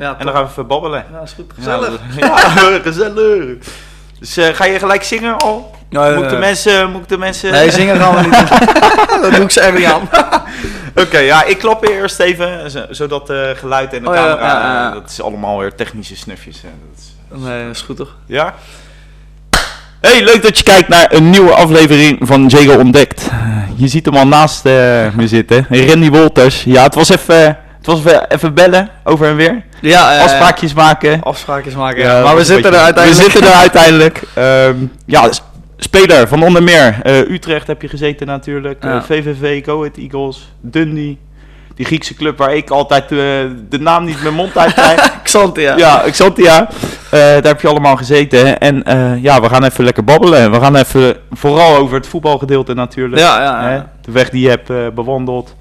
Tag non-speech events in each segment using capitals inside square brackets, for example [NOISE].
Ja, En dan gaan we even babbelen. Ja, is goed. Gezellig. Ja, [LAUGHS] ja, gezellig. Dus eh, ga je gelijk zingen al? Ja, moet, ik de mensen, moet ik de mensen... Nee, zingen gaan we niet doen. [LAUGHS] dat doe ik ze echt niet aan. [LAUGHS] Oké, ja, ik klap eerst even, zo- zodat eh geluid en de Oh, camera, ja, ja, ja. eh, dat is allemaal weer technische snufjes. hè. Dat is, Nee, dat is goed toch? ja? Hey, leuk dat je kijkt naar een nieuwe aflevering van Jago Ontdekt. Eh, Je ziet hem al naast eh, me zitten, Randy Wolters. Ja, het was even, het was even, even bellen, over en weer. Ja, eh, Afspraakjes maken. Afspraakjes maken, Ja, Maar we zitten er beetje- uiteindelijk. We zitten er [LAUGHS] uiteindelijk. Ehm, ja, speler van onder meer eh, Utrecht heb je gezeten natuurlijk. Ja. eh, VVV, Go Ahead Eagles, Dundee. Die Griekse club waar ik altijd eh, de naam niet mijn mond uit krijg. [LAUGHS] Xantia. ja, Xantia. Eh daar heb je allemaal gezeten. En eh, ja, we gaan even lekker babbelen. We gaan even vooral over het voetbalgedeelte natuurlijk. Ja, ja, ja. Hè, de weg die je hebt bewandeld.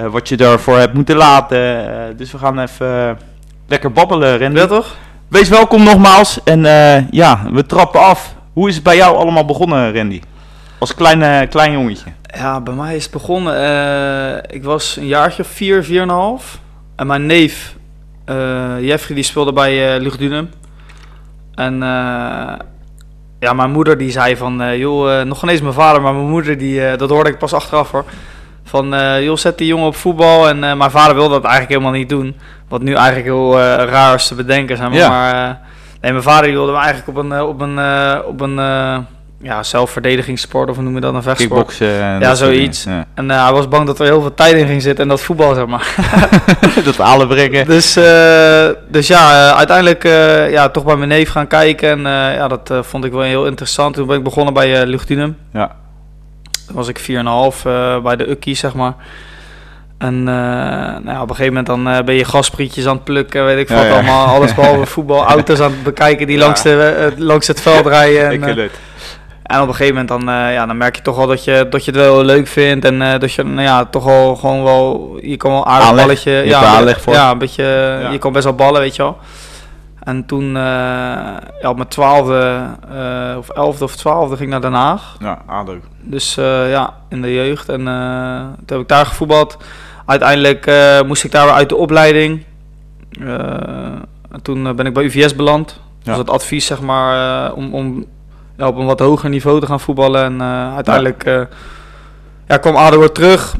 Eh, wat je daarvoor hebt moeten laten. eh, dus we gaan even eh, lekker babbelen, Randy. Ja, toch? Wees welkom nogmaals. En ja, we trappen af. Hoe is het bij jou allemaal begonnen, Randy? Als klein, klein jongetje. Ja, bij mij is het begonnen. ik was een jaartje of vier, vier en een half. En mijn neef, Jeffrey, die speelde bij eh Luchtdunum. En ja, mijn moeder die zei van, joh, nog geen eens mijn vader, maar mijn moeder, die, dat hoorde ik pas achteraf hoor. Van, eh, joh, zet die jongen op voetbal. En eh, mijn vader wilde dat eigenlijk helemaal niet doen. Wat nu eigenlijk heel eh, raar is te bedenken, zeg maar. Ja. maar nee, mijn vader wilde me eigenlijk op een, op een, op een ja, zelfverdedigingssport, of hoe noem je dat, een vechtsport. Kickboksen. Ja, zoiets. En hij was bang dat er heel veel tijd in ging zitten en dat voetbal, zeg maar. [LAUGHS] Dat halen brengen. dus, dus ja, uiteindelijk ja, toch bij mijn neef gaan kijken. En ja, dat vond ik wel heel interessant. Toen ben ik begonnen bij uh. Ja. Was ik 4,5 eh bij de Ukkie, zeg maar. En eh, nou ja, op een gegeven moment dan eh, ben je gasprietjes aan het plukken, weet ik Ja, wat ja. allemaal. Alles behalve [LAUGHS] voetbal, auto's aan het bekijken die langs, de, langs het veld [LAUGHS] rijden. En, ik ken het. en op een gegeven moment dan, ja, dan merk je toch wel dat je, dat je het wel leuk vindt. En dat je nou ja, toch wel gewoon wel. Je kan wel aardig Aanleg. balletje. Je ja, aanleg voor. Ja, een beetje. Je kan best wel ballen, weet je wel. En toen, eh, ja, op mijn twaalfde, eh, of elfde of twaalfde ging ik naar Den Haag. Ja, ADO. Dus eh, ja, in de jeugd. En toen heb ik daar gevoetbald. Uiteindelijk moest ik daar weer uit de opleiding. En toen ben ik bij UVS beland. Ja. Dus het advies, zeg maar, om, om ja, op een wat hoger niveau te gaan voetballen. En uiteindelijk eh, ja, kwam ADO weer terug.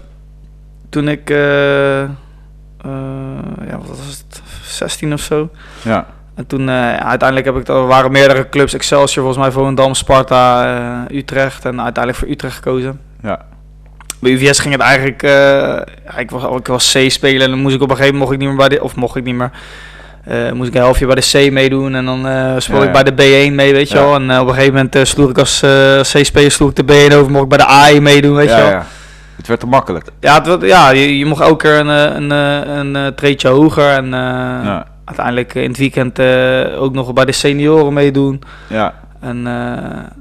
Toen ik, ja, wat was het, 16 of zo. Ja. En toen eh, uiteindelijk heb ik er waren meerdere clubs, Excelsior volgens mij Volendam, Sparta, eh, Utrecht en uiteindelijk voor Utrecht gekozen. Ja. Bij UVS ging het eigenlijk, eh, ik was, ik was C-speler en dan moest ik op een gegeven moment mocht ik niet meer bij de, of mocht ik niet meer, moest ik een halfje bij de C meedoen en dan speelde Ja, ik bij de B1 mee, weet je Ja. wel. En op een gegeven moment sloeg ik als C-speler sloeg ik de B1 over, mocht ik bij de A1 meedoen, weet ja, je wel. ja. Het werd te makkelijk. Ja, het, ja je, je mocht elke keer een, een, een, eh, treedje hoger en Ja. Uiteindelijk eh, in het weekend eh, ook nog bij de senioren meedoen. Ja. En eh,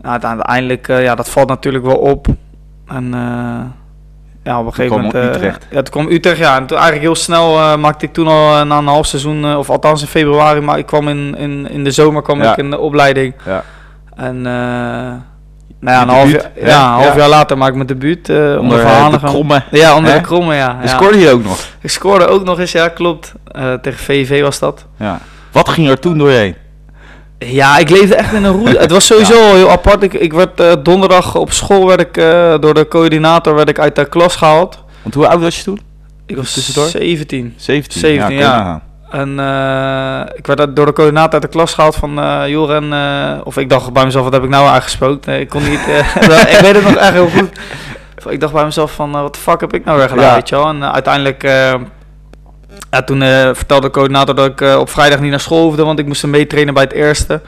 nou, uiteindelijk, ja, dat valt natuurlijk wel op. En ja, op een gegeven moment... Utrecht. ja, toen kwam Utrecht, ja. En toen eigenlijk heel snel maakte ik toen al na een half seizoen, of althans in februari, maar ik kwam in, in, in de zomer kwam Ja. ik in de opleiding. Ja. En nou ja, een half, ja, een half Ja. jaar later maak ik mijn debuut eh, onder, Onder eh, de Hanegem. kromme. Ja, onder Hè? de kromme, ja. Je scoorde je ook nog. Ik scoorde ook nog eens, ja, klopt. Eh, tegen VV was dat. Ja. Wat ging er toen door je heen? Ja, ik leefde echt in een route. [LAUGHS] Het was sowieso al heel apart. Ik, ik werd donderdag op school werd ik, door de coördinator werd ik uit de klas gehaald. Want hoe oud was je toen? Ik was Tussendoor? 17. 17. 17, kun je ja. En eh, ik werd door de coördinator uit de klas gehaald van uh, Joren. eh, of ik dacht bij mezelf, wat heb ik nou uitgesproken? Nee, ik kon niet. [LAUGHS] ik weet het nog echt heel goed. Ik dacht bij mezelf van, wat de fuck heb ik nou weer gedaan, Ja. weet je wel? En uiteindelijk, ja, toen vertelde de coördinator dat ik op vrijdag niet naar school hoefde, want ik moest meetrainen bij het eerste.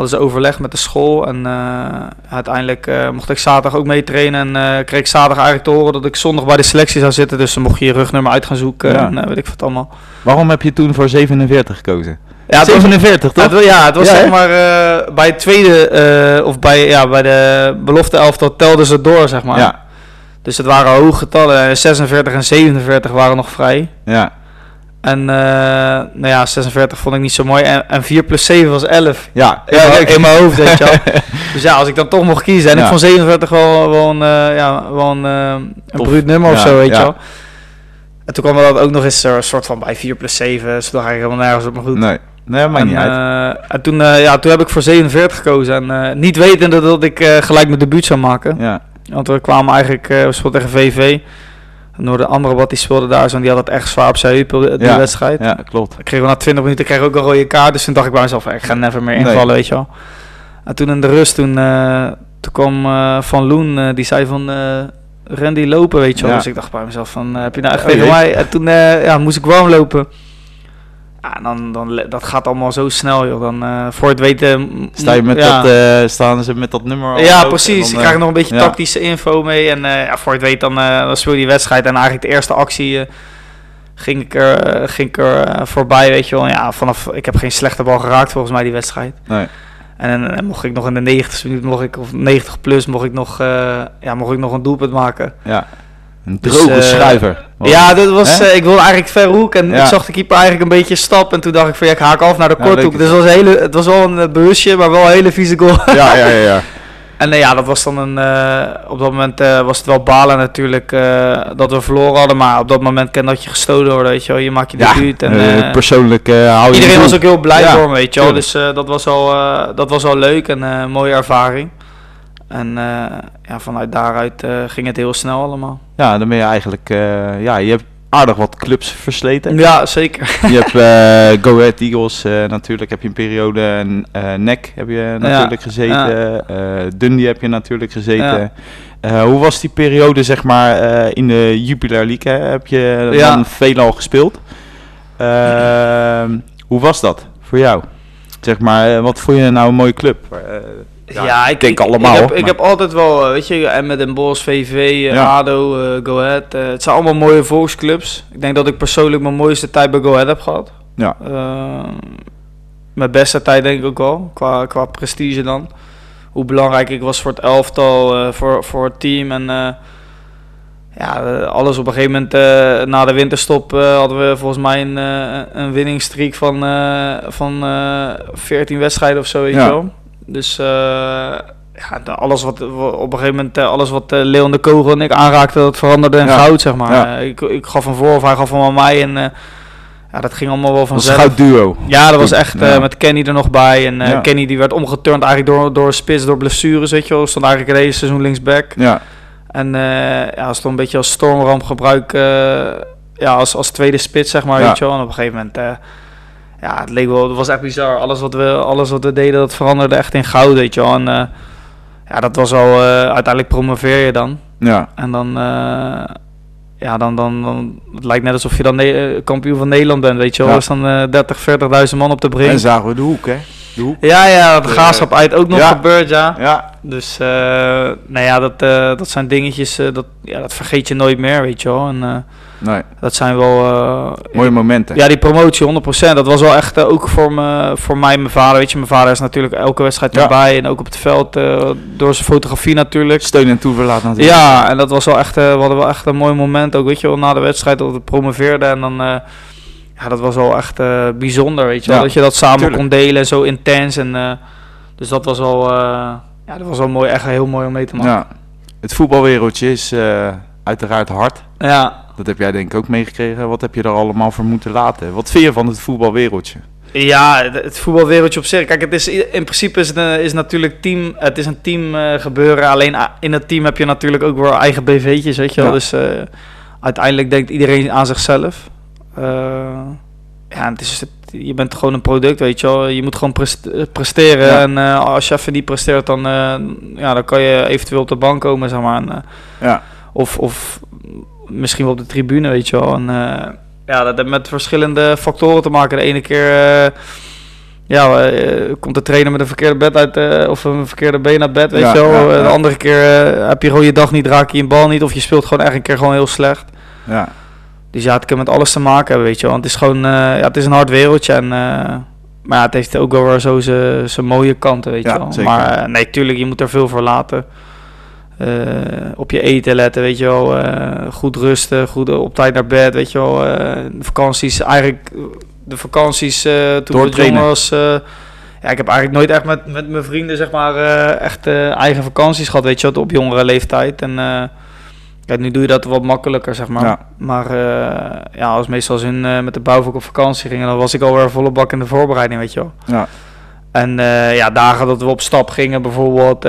Hadden ze overleg met de school en eh, uiteindelijk eh, mocht ik zaterdag ook meetrainen en eh, kreeg ik zaterdag eigenlijk te horen dat ik zondag bij de selectie zou zitten. Dus dan mocht je je rugnummer uit gaan zoeken Ja. en weet ik wat allemaal. Waarom heb je toen voor 47 gekozen? Ja, het was, 47, ja, toch? het, ja, het was Ja, zeg maar bij het tweede, of bij, ja, bij de belofte elftal telden ze door, zeg maar. Ja. Dus het waren hoge getallen. En 46 en 47 waren nog vrij. Ja. En eh, nou ja, 46 vond ik niet zo mooi. En, en 4 plus 7 was 11. Ja. In, mijn- in mijn hoofd, weet je wel. [LAUGHS] Dus ja, als ik dan toch mocht kiezen. En Ja. ik vond 47 wel, wel een, eh, ja, wel een, eh, een bruut nummer of Ja, zo, weet ja. je wel. En toen kwam er dan ook nog eens een soort van bij 4 plus 7. Dus toen ga ik helemaal nergens op, maar goed. Nee, nee en, niet uit. en toen, ja, toen heb ik voor 47 gekozen. En niet wetende dat ik gelijk mijn debuut zou maken. Ja, Want we kwamen eigenlijk, we speelden tegen VV. En de andere wat die speelde daar zo. En die had het echt zwaar op zijn heup, die Ja, wedstrijd. ja, klopt. Ik kreeg na 20 minuten kreeg ook een rode kaart. Dus toen dacht ik bij mezelf, ik ga never meer Nee. invallen, weet je wel. En toen in de rust, toen, eh, toen kwam eh, Van Loen, eh, die zei van... Randy lopen, weet je wel. Ja. Dus ik dacht bij mezelf van, heb je nou echt Oh, tegen mij? En toen ja, moest ik warm lopen. Ja, en dan, dan, dat gaat allemaal zo snel, joh. Dan, eh, voor het weten... Sta je met ja. dat, eh, staan ze met dat nummer Ja, precies. En Ik dan, krijg eh, nog een beetje tactische info mee. En eh, ja, voor het weet dan, eh, dan speel je die wedstrijd. En eigenlijk de eerste actie eh, ging ik er, eh, ging ik er eh, voorbij, weet je wel. En Ja, vanaf, ik heb geen slechte bal geraakt volgens mij die wedstrijd. Nee. En dan mocht ik nog in de 90 minuut, mocht ik, of 90 plus, mocht ik nog, eh, ja, mocht ik nog een doelpunt maken. Ja. Een Dus, droge eh, schuiver. Ja, dat was, eh, ik wilde eigenlijk ver hoek en Ja. ik zag de keeper eigenlijk een beetje stap. En toen dacht ik van ja, ik haak af naar de Ja, korthoek. Dus het was, een hele, het was wel een eh, bewustje, maar wel een hele vieze goal. [LAUGHS] Ja, ja, ja. ja. En ja, dat was dan een. op dat moment was het wel balen natuurlijk dat we verloren hadden. Maar op dat moment kan dat je gestolen worden, weet je wel. Je maakt je Ja, debuut. En, eh, persoonlijk hou je iedereen was ook heel blij Ja, voor me, weet je wel. Dus dat, was al, dat was al leuk en een mooie ervaring. En eh, ja, vanuit daaruit eh, ging het heel snel allemaal. Ja, dan ben je eigenlijk... eh, ja, je hebt aardig wat clubs versleten. Ja, zeker. Je hebt [LAUGHS] Go Ahead Eagles natuurlijk, heb je een periode. En NEC heb je natuurlijk gezeten. Dundee heb je natuurlijk gezeten. Ja. Hoe was die periode, zeg maar, in de Jupiler League? Hè? Heb je Ja. dan veelal gespeeld? Hoe was dat voor jou? Zeg maar, wat vond je nou een mooie club? Ja, ik denk allemaal, Ik heb, ik heb altijd wel, eh, weet je, en met Den Bosch, VV, eh. ADO, eh, Go Ahead. het zijn allemaal mooie volksclubs. Ik denk dat ik persoonlijk mijn mooiste tijd bij Go Ahead heb gehad. Ja. Mijn beste tijd denk ik ook wel, qua, qua prestige dan. Hoe belangrijk ik was voor het elftal, voor, voor het team. En ja, alles op een gegeven moment na de winterstop hadden we volgens mij een, eh een winningstreak van, van eh 14 wedstrijden of zo, weet Ja. je wel. Dus eh, ja, alles wat op een gegeven moment eh, alles wat eh, Leon de Kogel en ik aanraakte, dat veranderde in Ja. goud, zeg maar. Ja. Ik, ik gaf van voor of hij gaf van aan mij en ja, dat ging allemaal wel Dat was vanzelf. een goud duo. Ja, dat was echt met Kenny er nog bij. En. Kenny die werd omgeturnd eigenlijk door, door spits, door blessures, weet je wel. Stond eigenlijk het hele seizoen linksback. Ja, En ja, stond een beetje als stormramp gebruik, eh, ja, als, als tweede spits, zeg maar, weet je wel. En op een gegeven moment, ja, het leek wel, het was echt bizar. Alles wat we, alles wat we deden, dat veranderde echt in goud, weet je wel. En eh, ja, dat was al, eh, uiteindelijk promoveer je dan. ja. En dan, eh, ja, dan, dan, dan, het lijkt net alsof je dan kampioen van Nederland bent, weet je wel. Ja. Er staan eh 30, 40.000 man op de brink. En zagen we de hoek, hè? De hoek. Ja, ja, de Eh, graafschap uit ook nog ja. gebeurd, ja. Ja, Dus, eh, nou ja, dat, eh, dat zijn dingetjes, dat, ja, dat vergeet je nooit meer, weet je wel. En nee. dat zijn wel... Mooie momenten. ja, die promotie, 100%. Dat was wel echt ook voor, me, voor mij mijn vader. Weet je, mijn vader is natuurlijk elke wedstrijd Ja. erbij. En ook op het veld, door zijn fotografie natuurlijk. Steun en toeverlaat natuurlijk. Ja, en dat was wel echt, we hadden wel echt een mooi moment. Ook, weet je wel, na de wedstrijd dat we promoveerden. En dan, ja, dat was wel echt eh, bijzonder, weet je wel. Ja, Dat je dat samen tuurlijk. kon delen en zo intens. En, eh, dus dat was wel, eh, ja, dat was wel mooi, echt heel mooi om mee te maken. Ja. Het voetbalwereldje is uiteraard hard. Ja, Dat heb jij denk ik ook meegekregen. Wat heb je er allemaal voor moeten laten? Wat vind je van het voetbalwereldje? ja het, voetbalwereldje op zich. Kijk, het is, in principe is het, een- is natuurlijk team, het is een team gebeuren. Alleen ah, in het team heb je natuurlijk ook weer eigen BV'tjes, weet je wel. Ja. Dus uiteindelijk denkt iedereen aan zichzelf. Eh, ja, het is, je bent gewoon een product, weet je wel. Je moet gewoon eh, presteren. Ja. En eh, als je even niet presteert, dan, ja, dan kan je eventueel op de bank komen, zeg maar. En, Ja. of, of misschien wel op de tribune, weet je wel. En, ja, dat heeft met verschillende factoren te maken. De ene keer ja, komt de trainer met een verkeerde bed uit, eh, of een verkeerde been uit bed, weet Ja, je wel. ja, ja. De andere keer heb je gewoon je dag niet, raak je een bal niet, of je speelt gewoon echt een keer gewoon heel slecht. Ja. Dus ja, het kan met alles te maken hebben, weet je wel. Want het is gewoon, eh, ja, het is een hard wereldje en... eh, maar ja, het heeft ook wel weer zo zijn mooie kanten, weet Ja, je wel. zeker. Maar eh, nee, tuurlijk, je moet er veel voor laten. Op je eten letten, weet je wel. goed rusten, goed op tijd naar bed, weet je wel. de vakanties, eigenlijk de vakanties toen ik jong was... ja, ik heb eigenlijk nooit echt met, met mijn vrienden, zeg maar, echt eigen vakanties gehad, weet je wel, op jongere leeftijd. En Kijk, nu doe je dat wat makkelijker, zeg maar. Ja. Maar eh, ja, als meestal als in, eh, met de bouwvak op vakantie gingen, dan was ik alweer volle bak in de voorbereiding, weet je wel. Ja. En eh, ja, dagen dat we op stap gingen, bijvoorbeeld,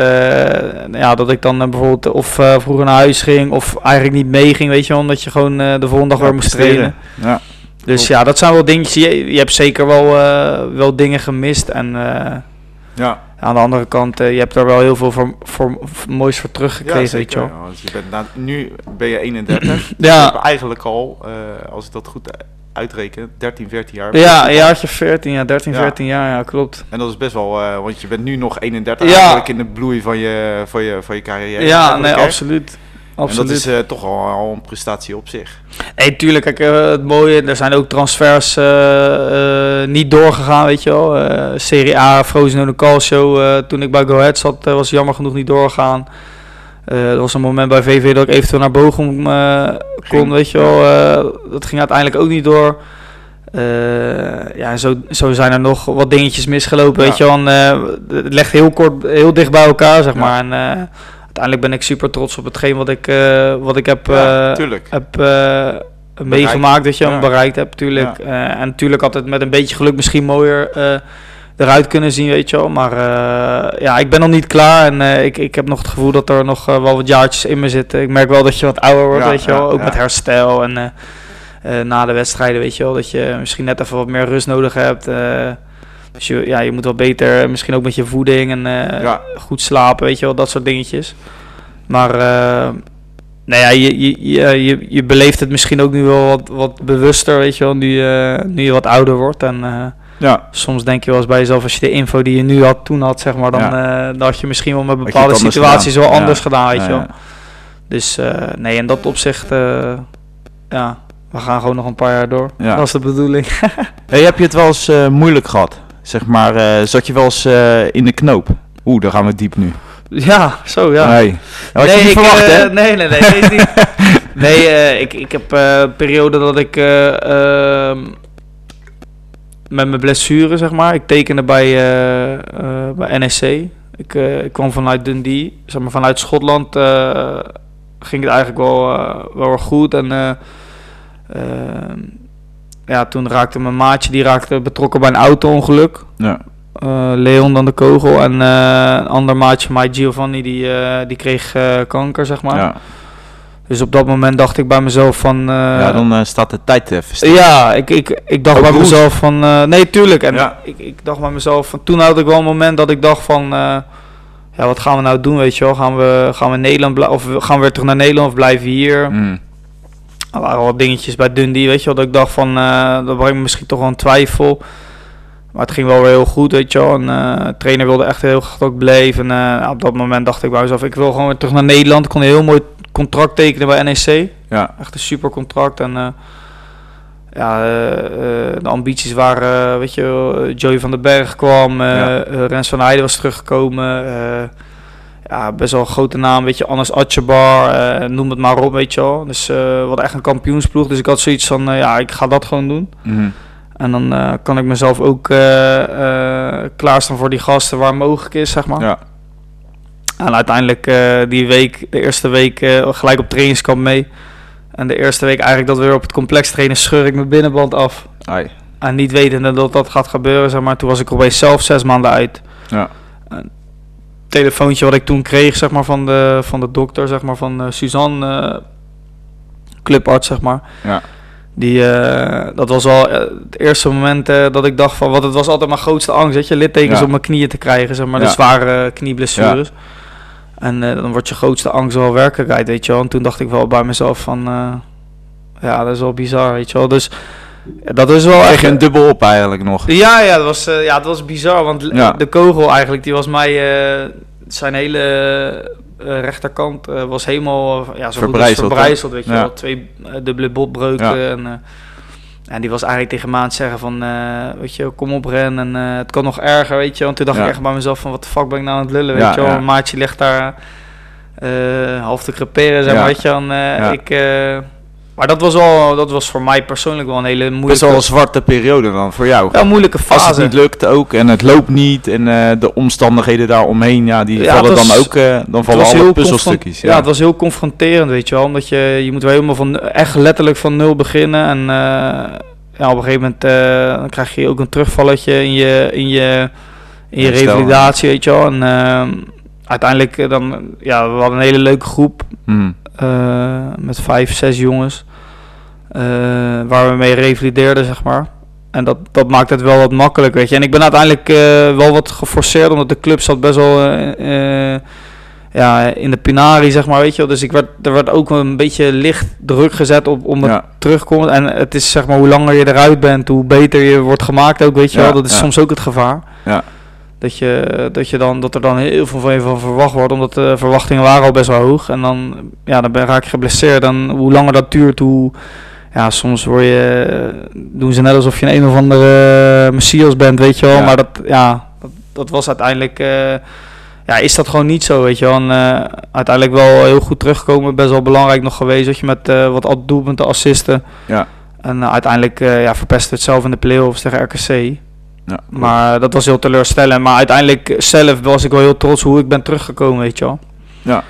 ja, dat ik dan bijvoorbeeld of vroeger naar huis ging of eigenlijk niet meeging, weet je wel, omdat je gewoon de volgende dag Ja, weer moest trainen. Ja. Dus ja, dat zijn wel dingetjes. Je, je hebt zeker wel, wel dingen gemist. En Ja. Aan de andere kant, eh, je hebt er wel heel veel voor, voor, voor moois voor teruggekregen, weet je wel. Ja, je bent na- nu ben je 31. [CLEARS THROAT] Ja. Je hebt eigenlijk al, eh, als ik dat goed uitreken, 13, 14 jaar. Ja, een jaartje 14, ja, 13, Ja. 14 jaar, ja, klopt. En dat is best wel, eh, want je bent nu nog 31 Ja. eigenlijk in de bloei van je, van je, van je carrière. Ja, nee, hè? Absoluut. En Absoluut. dat is eh, toch al, al een prestatie op zich. Nee, tuurlijk. Kijk, eh, het mooie, er zijn ook transfers eh, niet doorgegaan, weet je wel. Serie A, Frozen Calcio. eh toen ik bij Go Ahead zat, was jammer genoeg niet doorgegaan. Er was een moment bij VV dat ik eventueel naar Bochum kon, weet je wel. Dat ging uiteindelijk ook niet door. Ja, zo, zo zijn er nog wat dingetjes misgelopen, Ja. weet je wel. En, het ligt heel kort, heel dicht bij elkaar, zeg Ja. maar. En uiteindelijk ben ik super trots op hetgeen wat ik, eh, wat ik heb... ja, eh, tuurlijk. heb eh, meegemaakt dat je hem bereikt hebt, natuurlijk. Eh, en natuurlijk het met een beetje geluk misschien mooier eruit kunnen zien, weet je wel. Maar ja, ik ben nog niet klaar en ik, ik heb nog het gevoel dat er nog wel wat jaartjes in me zitten. Ik merk wel dat je wat ouder wordt, Ja, weet je wel. ja, Ook ja. met herstel en na de wedstrijden, weet je wel. Dat je misschien net even wat meer rust nodig hebt. Dus je, ja, je moet wel beter, misschien ook met je voeding en eh, Ja. goed slapen, weet je wel. Dat soort dingetjes. Maar... eh, nou ja, je, je, je, je, beleeft het misschien ook nu wel wat, wat bewuster, weet je wel, nu, eh, nu je wat ouder wordt. En eh, Ja, soms denk je wel eens bij jezelf, als je de info die je nu had, toen had, zeg maar, dan, dan had je misschien wel met bepaalde situaties gedaan. wel anders gedaan, weet je wel. Dus nee, in dat opzicht, ja, we gaan gewoon nog een paar jaar door. Ja. Dat is de bedoeling. [LAUGHS] Hey, heb je het wel eens moeilijk gehad? Zeg maar, eh, zat je wel eens eh, in de knoop? Oeh, daar gaan we diep nu. ja, zo ja. Nee. Dat had je niet ik, verwacht, eh, hè? Nee, nee, nee. nee, niet. [LAUGHS] nee ik, ik heb een periode dat ik eh, ehm, met mijn blessure, zeg maar. Ik tekende bij, bij NSC. Ik, ik kwam vanuit Dundee, zeg maar vanuit Schotland. ging het eigenlijk wel, wel goed. En eh, ehm, ja, toen raakte mijn maatje, die raakte betrokken bij een auto-ongeluk. Ja. Eh, Leon dan de kogel en eh, een ander maatje van mij, Giovanni, die, eh, die kreeg kanker, zeg maar. ja. Dus op dat moment dacht ik bij mezelf van... ja, dan staat de tijd even stil. ja, ik, ik, ik dacht Ook bij goed. mezelf van... nee, tuurlijk. En Ja. ik, ik dacht bij mezelf van... Toen had ik wel een moment dat ik dacht van... ja, wat gaan we nou doen, weet je wel? Gaan we, gaan we Nederland of gaan we weer terug naar Nederland of blijven we hier? Mm. Er waren wat dingetjes bij Dundee, weet je wel, dat ik dacht van, eh, dat brengt me misschien toch wel een twijfel. Maar het ging wel weer heel goed, weet je wel. En eh, de trainer wilde echt heel graag dat ik bleef. En eh, op dat moment dacht ik bij mezelf, ik wil gewoon weer terug naar Nederland. Ik kon een heel mooi contract tekenen bij NEC. Ja. Echt een super contract. En ja, de ambities waren, weet je wel, Joey van den Berg kwam. Ja. Rens van Heijden was teruggekomen. Ja, best wel een grote naam, weet je, Anders Atjebar, eh, noem het maar op, weet je wel. Dus eh wat echt een kampioensploeg. Dus ik had zoiets van, eh, ja, ik ga dat gewoon doen. Mhm. En dan kan ik mezelf ook klaarstaan voor die gasten waar mogelijk is, zeg maar. Ja. En uiteindelijk die week, de eerste week, gelijk op trainingskamp mee. En de eerste week eigenlijk dat we weer op het complex trainen, scheur ik mijn binnenband af. Ai. En niet wetende dat dat gaat gebeuren, zeg maar. Toen was ik opeens zelf zes maanden uit. Ja. Telefoontje wat ik toen kreeg, zeg maar, van de, van de dokter, zeg maar, van eh, Suzanne, eh, clubarts, zeg maar. Ja. Die, eh, dat was al het eerste moment dat ik dacht van, wat het was altijd mijn grootste angst, weet je, littekens Ja. op mijn knieën te krijgen, zeg maar, Ja. de zware knieblessures. En eh, dan wordt je grootste angst wel werkelijkheid, weet je wel. En toen dacht ik wel bij mezelf van, ja, dat is wel bizar, weet je wel. Dus ja, dat is wel echt... een dubbel op eigenlijk nog. Ja, ja, dat was, eh, ja, het was bizar, want Ja. de kogel eigenlijk, die was mij, eh, zijn hele eh, rechterkant was helemaal, ja, zo Verbrijzeld, verbrijzeld, weet je Ja. wel. Twee dubbele botbreuken Ja. en... en die was eigenlijk tegen me aan het zeggen van, weet je, kom op Ren en het kan nog erger, weet je. Want toen dacht ik echt bij mezelf van, wat de fuck ben ik nou aan het lullen, weet je wel. maatje ligt daar half te creperen, zeg maar, weet je. En, ik, Maar dat was, wel, dat was voor mij persoonlijk wel een hele Best moeilijke, wel een zwarte periode dan voor jou. ja, moeilijke Als het fase. niet lukt ook en het loopt niet en eh, de omstandigheden daaromheen, ja, die Ja, vallen was- dan ook, eh, dan vallen alle puzzelstukjes. confron- Ja. het was heel confronterend, weet je wel. Omdat je, je moet weer helemaal van, echt letterlijk van nul beginnen. En eh, ja, op een gegeven moment dan krijg je ook een terugvalletje in je, in je, in je revalidatie, weet je wel. En uiteindelijk dan, ja, we hadden een hele leuke groep. Hmm. Eh, met vijf, zes jongens. eh, waar we mee revalideerden, zeg maar. En dat, dat maakt het wel wat makkelijk, weet je. En ik ben uiteindelijk eh, wel wat geforceerd, omdat de club zat best wel ja, in de pinari, zeg maar, weet je. Dus ik werd, er werd ook een beetje licht druk gezet op om het Ja. terugkomt. En het is, zeg maar, hoe langer je eruit bent, hoe beter je wordt gemaakt ook, weet je Ja, wel. Dat is ja. soms ook het gevaar. Ja. Dat, je, dat, je dan, dat er dan heel veel van je van verwacht wordt, omdat de verwachtingen waren al best wel hoog. En dan, ja, dan ben, raak je geblesseerd. En hoe langer dat duurt, hoe... Ja, soms word je, doen ze net alsof je een, een of andere messias bent, weet je wel. Ja. Maar dat, ja, dat, dat was uiteindelijk... eh, ja, is dat gewoon niet zo, weet je wel. En, eh, uiteindelijk wel heel goed teruggekomen. Best wel belangrijk nog geweest, dat je met eh, wat al doelpunten assisten. Ja. En uiteindelijk ja, verpest het zelf in de play-offs tegen RKC. Ja. Maar dat was heel teleurstellend. Maar uiteindelijk zelf was ik wel heel trots hoe ik ben teruggekomen, weet je wel. Ja.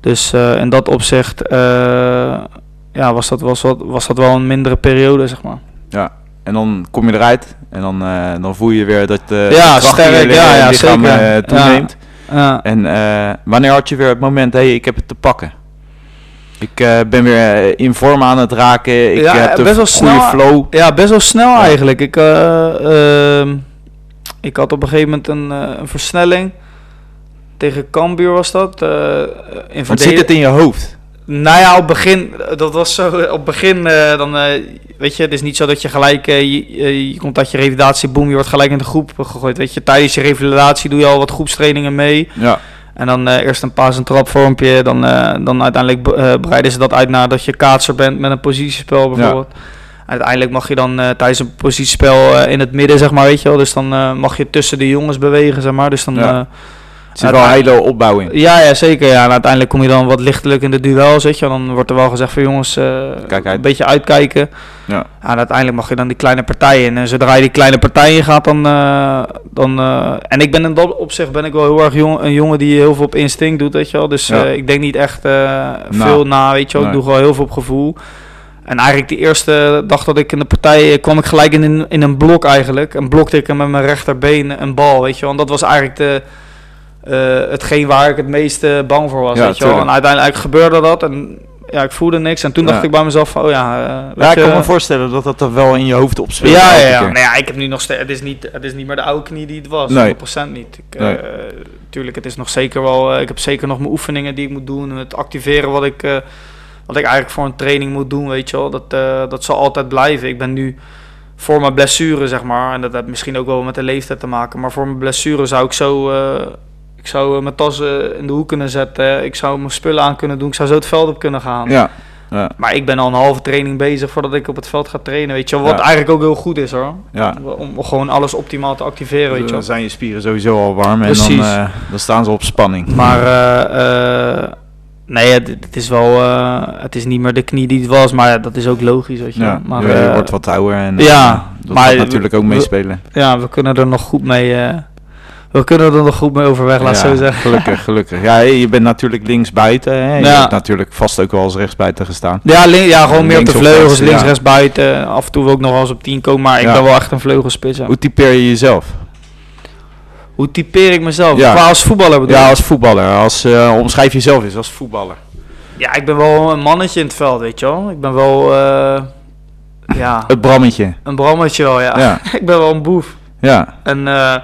Dus eh, in dat opzicht eh, ja, was, dat, was, wat, was dat wel een mindere periode, zeg maar. En dan kom je eruit en dan, eh, dan voel je weer dat de Ja, sterk, ja, ja, lichaam zeker. toeneemt. Ja. En eh, wanneer had je weer het moment, hé, hey, ik heb het te pakken? Ik eh, ben weer eh, in vorm aan het raken, ik Ja, heb de best wel snel. flow. Ja, best wel snel Ja. eigenlijk. Ik, eh, ehm, ik had op een gegeven moment een, eh, een versnelling. Tegen Cambuur was dat. eh in Want zit het in je hoofd? Nou ja, op begin, dat was zo, op begin, eh, dan, eh, weet je, het is niet zo dat je gelijk, eh, je, je, komt uit je revalidatie, boem, je wordt gelijk in de groep gegooid, weet je. Tijdens je revalidatie doe je al wat groepstrainingen mee. Ja, En dan eh, eerst een paas- en trapvormpje, dan, eh, dan uiteindelijk eh, breiden ze dat uit naar dat je kaatser bent met een positiespel bijvoorbeeld. Uiteindelijk mag je dan tijdens een positiespel in het midden, zeg maar, weet je wel. Dus dan mag je tussen de jongens bewegen, zeg maar. Dus dan... Ja. Er zit wel een hele opbouw in. ja, ja, zeker. Ja. En uiteindelijk kom je dan wat lichtelijk in de duels, weet je. Dan wordt er wel gezegd van jongens, eh, Kijk een beetje uitkijken. Ja. En uiteindelijk mag je dan die kleine partijen in. En zodra je die kleine partijen gaat, dan... eh, dan eh, en ik ben in dat opzicht ben ik wel heel erg jong, een jongen die heel veel op instinct doet, weet je wel. Dus Ja. ik denk niet echt eh, veel na, weet je wel. Ik doe gewoon heel veel op gevoel. En eigenlijk de eerste dag dat ik in de partij kwam ik gelijk in een, in een blok eigenlijk. En blokte ik hem met mijn rechterbeen een bal, weet je wel. En dat was eigenlijk de, eh, hetgeen waar ik het meest eh, bang voor was, Ja, weet je wel. En uiteindelijk gebeurde dat en ja, ik voelde niks. En toen dacht Ja. ik bij mezelf van, oh ja... eh, Ja, ik je, kan me voorstellen dat dat er wel in je hoofd opspeelt. ja, ja, ja. Nou ja, ik heb nu nog steeds. Het is niet, het is niet meer de oude knie die het was. Nee. 100% niet. Ik, Nee. eh, tuurlijk, het is nog zeker wel. ik heb zeker nog mijn oefeningen die ik moet doen. Het activeren wat ik, eh, wat ik eigenlijk voor een training moet doen, weet je wel. Dat, eh, dat zal altijd blijven. Ik ben nu voor mijn blessure, zeg maar. En dat heeft misschien ook wel met de leeftijd te maken. Maar voor mijn blessure zou ik zo. Ik zou eh, mijn tassen in de hoek kunnen zetten. Ik zou mijn spullen aan kunnen doen. Ik zou zo het veld op kunnen gaan. Ja, ja, Maar ik ben al een halve training bezig voordat ik op het veld ga trainen. Weet je wel. Wat Ja. eigenlijk ook heel goed is hoor. ja. Om gewoon alles optimaal te activeren, weet je Dan zijn je spieren sowieso al warm en dan, Precies. eh, dan staan ze op spanning. Maar eh, eh, nee, het, het is wel, eh, het is niet meer de knie die het was, maar dat is ook logisch, weet je Maar, je eh, wordt wat ouder en ja, dat maar natuurlijk ook we- meespelen. ja, we kunnen er nog goed mee, eh, we kunnen er nog goed mee overweg, laat Ja, zo zeggen. Gelukkig, gelukkig. Ja, je bent natuurlijk linksbuiten. Hè? Je Ja. hebt natuurlijk vast ook wel als rechtsbuiten gestaan. Ja, ja, gewoon meer op de vleugels, rechts, links, rechts, buiten. Af en toe ook nog wel eens op 10 komen, maar ik ben wel echt een vleugelspits. Hoe typeer je jezelf? Hoe typeer ik mezelf? Ja. Qua als voetballer bedoel Ja, als voetballer. Als, eh, omschrijf jezelf eens als voetballer. Ja, ik ben wel een mannetje in het veld, weet je wel. Ik ben wel, eh, ja, Het brammetje. een brammetje wel, ja. Ja, [LAUGHS] ik ben wel een boef. ja. En eh,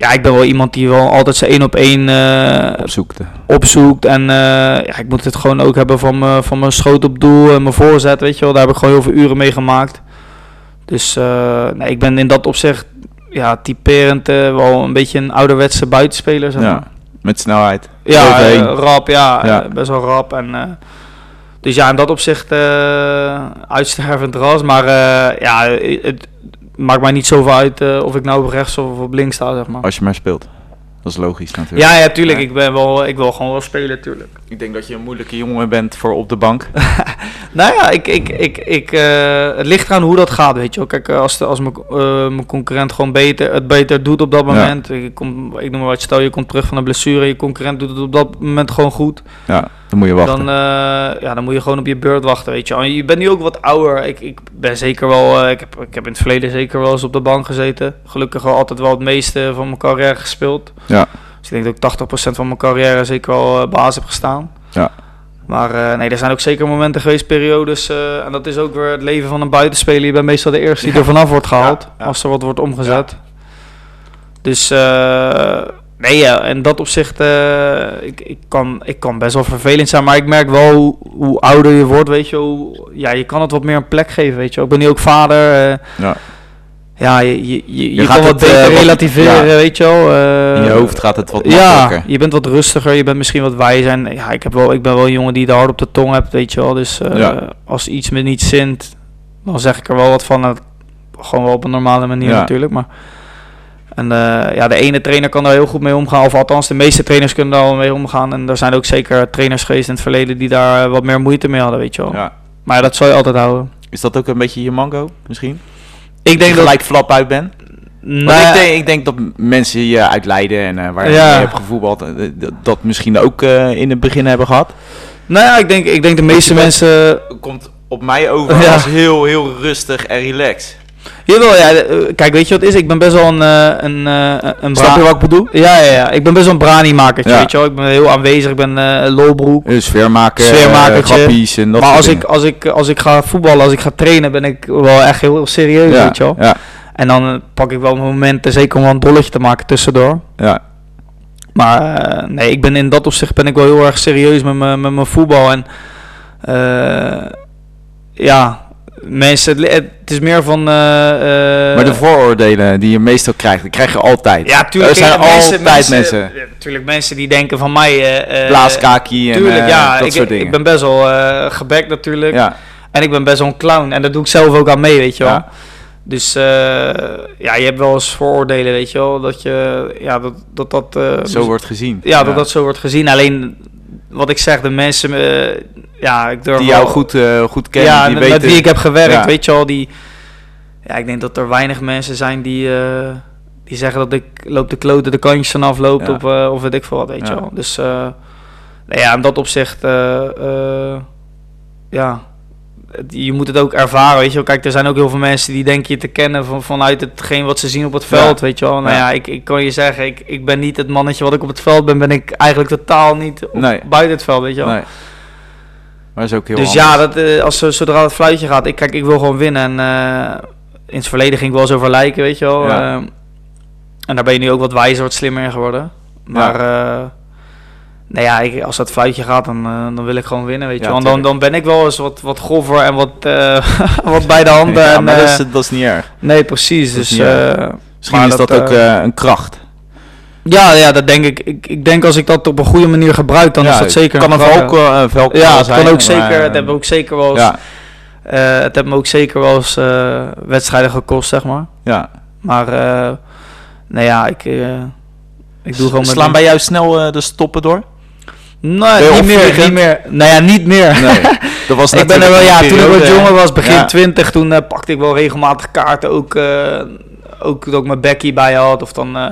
ja, ik ben wel iemand die wel altijd zijn één op één eh, opzoekte. opzoekt. En eh, ja, ik moet het gewoon ook hebben van mijn, van mijn schoot op doel en mijn voorzet, weet je wel. Daar heb ik gewoon heel veel uren mee gemaakt. Dus eh, nee, ik ben in dat opzicht ja, typerend wel een beetje een ouderwetse buitenspeler, zeg maar. Ja, met snelheid. Ja, rap, ja, Ja. best wel rap. En, dus ja, in dat opzicht uitstervend ras. Maar ja, het maakt mij niet zoveel uit eh, of ik nou op rechts of op links sta, zeg maar. Als je maar speelt. Dat is logisch natuurlijk. Ja, ja, tuurlijk. Ja. Ik, ben wel, ik wil gewoon wel spelen, tuurlijk. Ik denk dat je een moeilijke jongen bent voor op de bank. [LAUGHS] Nou ja, ik, ik, ik, ik, eh, het ligt eraan hoe dat gaat, weet je wel. Kijk, eh, als, de, als mijn, eh, mijn concurrent gewoon beter, het beter doet op dat Ja. moment. Ik, kom, ik noem maar wat, stel je komt terug van een blessure, je concurrent doet het op dat moment gewoon goed. Ja, dan moet je wachten. Dan, eh, ja, dan moet je gewoon op je beurt wachten, weet je wel. Je bent nu ook wat ouder. Ik, ik ben zeker wel, eh, ik, heb, ik heb in het verleden zeker wel eens op de bank gezeten. Gelukkig wel altijd wel het meeste van mijn carrière gespeeld. Ja. Dus ik denk dat ik 80% van mijn carrière zeker wel eh, baas heb gestaan. Ja. Maar eh, nee, er zijn ook zeker momenten geweest, periodes. eh, en dat is ook weer het leven van een buitenspeler. Je bent meestal de eerste die Ja. er vanaf wordt gehaald. Ja, ja. Als er wat wordt omgezet. Dus nee, ja, in dat opzicht, ik, ik, kan, ik kan best wel vervelend zijn. Maar ik merk wel hoe, hoe ouder je wordt, weet je. Hoe, ja, je kan het wat meer een plek geven, weet je. Ik ben nu ook vader. Ja. Ja, je, je, je, kan wat eh, beter wat- relativeren, ja. weet je wel. eh, In je hoofd gaat het wat ja, makkelijker. je bent wat rustiger, je bent misschien wat wijzer. En ja, ik, heb wel, ik ben wel een jongen die de hard op de tong hebt, weet je wel. Dus eh, Ja. als iets me niet zint, dan zeg ik er wel wat van. Gewoon wel op een normale manier Ja. natuurlijk. Maar, en eh, ja, de ene trainer kan daar heel goed mee omgaan. Of althans, de meeste trainers kunnen daar wel mee omgaan. En er zijn ook zeker trainers geweest in het verleden die daar eh, wat meer moeite mee hadden, weet je wel. Ja. Maar ja, dat zal je altijd houden. Is dat ook een beetje je mango, misschien? Ik denk dat... gelijk flap uit? Want Nou, ik, denk, ik denk dat mensen je uit Leiden en eh, waar je Ja. mee hebt gevoetbald, eh, dat, dat misschien ook eh, in het begin hebben gehad. nou ja, ik denk, ik denk de meeste mensen... Komt op mij over [LAUGHS] Ja. als heel, heel rustig en relaxed. Jawel, ja, eh, kijk, weet je wat is? Ik ben best wel een... eh, een, eh, een Snap je wat ik bedoel? Ja, ja, ja. Ik ben best wel een brani-makertje, Ja. weet je wel. Ik ben heel aanwezig, ik ben lolbroek. Een sfeermaker, Sfeermakertje. grappies en dat maar als ik, als, ik, als ik ga voetballen, als ik ga trainen, ben ik wel echt heel, serieus, ja, weet je wel. Ja, En dan pak ik wel momenten, zeker om wel een dolletje te maken tussendoor. ja, Maar nee, ik ben in dat opzicht ben ik wel heel erg serieus met mijn met mijn voetbal. En ja, mensen, het, is meer van... eh, eh, maar de vooroordelen die je meestal krijgt, die krijg je altijd. Ja, tuurlijk. Er zijn altijd mensen. Ja, tuurlijk, mensen die denken van mij... eh, Blaaskaki en Tuurlijk, ja. dat ik, soort dingen. ik ben best wel gebekt natuurlijk. ja, En ik ben best wel een clown. En daar doe ik zelf ook aan mee, weet je wel. Ja. Dus ja, je hebt wel eens vooroordelen, weet je wel. Dat je, ja, dat dat... dat zo wordt gezien. Ja, dat dat zo wordt gezien. Alleen, wat ik zeg, de mensen... eh, ja, ik durf die wel- jou goed, eh, goed kennen, ja, die met, weten... met wie ik heb gewerkt, Ja. weet je wel. Die, ja, ik denk dat er weinig mensen zijn die, eh, die zeggen dat ik loop de kloten de kantjes vanaf loopt Ja. op, of weet ik veel wat, weet je wel. Dus nou ja, in dat opzicht, ja, je moet het ook ervaren, weet je wel. Kijk, er zijn ook heel veel mensen die denken je te kennen van, vanuit hetgeen wat ze zien op het veld, Ja. weet je wel. Nou Ja. ja, ik, ik kan je zeggen, ik, ik ben niet het mannetje wat ik op het veld ben, ben ik eigenlijk totaal niet op- Nee. buiten het veld, weet je wel. Nee. Maar is ook heel Dus anders. ja, dat, eh, als, ze- zodra het fluitje gaat, ik, kijk, ik wil gewoon winnen. En eh, in het verleden ging ik wel eens over lijken, weet je wel. Ja. eh, en daar ben je nu ook wat wijzer, wat slimmer in geworden. Maar eh, nou ja, ik, als dat fluitje gaat, dan, eh, dan wil ik gewoon winnen, weet je Ja. En dan, dan ben ik wel eens wat, wat grover en wat, eh, [LAUGHS] wat bij de handen. [LAUGHS] Ja, en, maar dat eh, is, dat is niet erg. nee, precies. dat Dus, eh, Misschien is dat, dat, ook eh, eh, een kracht. ja, ja, dat denk ik. ik. Ik denk als ik dat op een goede manier gebruik, dan ja, is dat zeker kan een velk, eh, velk Ja, het zijn. kan ook zeker. eh, Het hebben ook zeker wel eens Eh, het heeft me ook zeker wel eens eh, wedstrijden gekost, zeg maar. ja. Maar, eh nou ja, ik, eh, ik doe gewoon Slaan bij jou snel eh, de stoppen door? Nee, je niet meer, niet meer. Nou ja, niet meer. Nee, dat was [LAUGHS] ik ben er wel, ja, toen ik wat jonger was, begin Ja. 20, toen eh, pakte ik wel regelmatig kaarten. Ook, eh, ook dat ik mijn Becky bij had. Of dan, eh,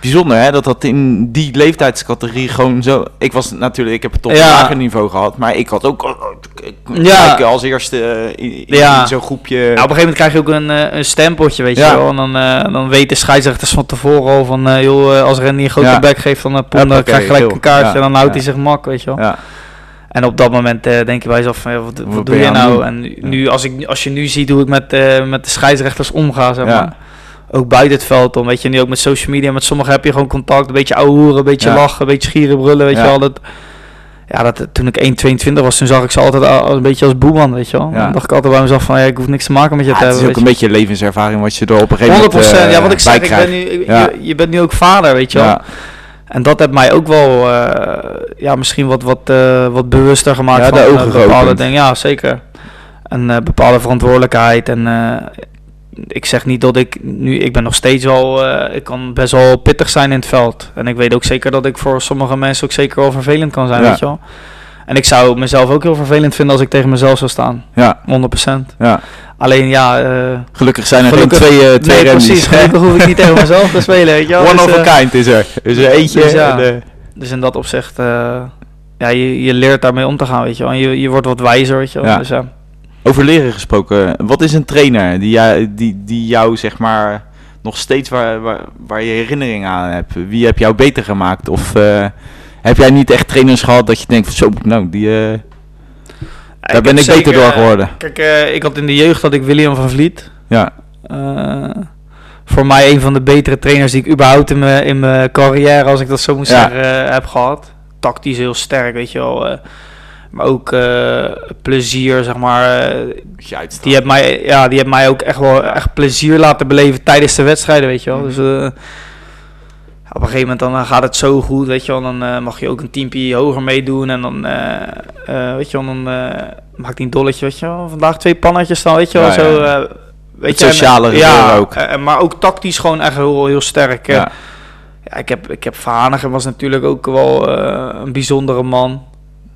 Bijzonder hè, dat dat in die leeftijdscategorie gewoon zo... Ik was natuurlijk, ik heb het op Ja. een lager niveau gehad, maar ik had ook... Ik, Ja. ik als eerste eh, in, in- Ja. zo'n groepje... nou, op een gegeven moment krijg je ook een, eh, een stempeltje, weet Ja. je wel. En dan, eh, dan weten scheidsrechters van tevoren al van, eh, joh, als Randy een grote bek geeft, dan, uh, dan krijg je gelijk een kaartje. En dan houdt hij zich mak, weet je wel. ja. En op dat moment eh, denk je bij jezelf van, wat, wat, Wat ben doe je nou? doen? En nu- als, ik, als je nu ziet hoe ik met, met de scheidsrechters omga, zeg Ja. maar. Ook buiten het veld, dan weet je, nu ook met social media, met sommigen heb je gewoon contact, een beetje ouwe hoeren, een beetje Ja. lachen, een beetje schieren, brullen, weet Ja. je wel. Dat, ja, dat, toen ik 1,22 was, toen zag ik ze altijd al- een beetje als boeman, weet je wel. Ja. Dan dacht ik altijd bij mezelf van, ja, ik hoef niks te maken met je Ja, te het is hebben, ook een beetje levenservaring wat je er op een gegeven 100%, moment eh, ja, wat ik zeg, ik ben nu, Ja. je, je bent nu ook vader, weet je wel. Ja. En dat heeft mij ook wel eh, ja, misschien wat, wat, eh, wat bewuster gemaakt Ja, van de ogen bepaalde dingen. Ja, zeker. En bepaalde verantwoordelijkheid. En ik zeg niet dat ik nu, ik ben nog steeds wel, eh, ik kan best wel pittig zijn in het veld. En ik weet ook zeker dat ik voor sommige mensen ook zeker wel vervelend kan zijn, Ja. weet je wel. En ik zou mezelf ook heel vervelend vinden als ik tegen mezelf zou staan. Ja, 100%. ja. Alleen ja, eh, Gelukkig zijn er Gelukkig- twee, eh twee nee, precies. Gelukkig hoef ik niet tegen mezelf te spelen, weet je wel. [LAUGHS] One Dus, of a kind is er. Is er eentje. dus ja. en, Dus in dat opzicht, ja, je, je leert daarmee om te gaan, weet je wel. En je, je wordt wat wijzer, weet je wel. Ja. Dus ja. Over leren gesproken, wat is een trainer die, jij, die, die jou zeg maar nog steeds waar, waar, waar je herinnering aan hebt? Wie heb jou beter gemaakt? Of eh, heb jij niet echt trainers gehad dat je denkt van zo, nou, die, eh, daar ben ik zeker, beter door eh, geworden? Kijk, ik had in de jeugd had ik William van Vliet. Ja, voor mij een van de betere trainers die ik überhaupt in mijn, in mijn carrière, als ik dat zo moet Ja. zeggen, heb gehad. Tactisch heel sterk, weet je wel. Maar ook eh, plezier, zeg maar. eh, die heeft mij, ja, die heeft mij ook echt wel echt plezier laten beleven tijdens de wedstrijden, weet je wel. Dus eh, op een gegeven moment dan gaat het zo goed, weet je wel. Dan mag je ook een teampje hoger meedoen en dan, weet je wel, dan maakt die een dolletje, weet je wel. Vandaag twee pannetjes dan, weet je wel. Ja, zo, ja. weet Het je, en, sociale gebeuren ja, ook. maar ook tactisch gewoon echt heel, heel sterk. ja. Ik heb, ik heb was natuurlijk ook wel een bijzondere man.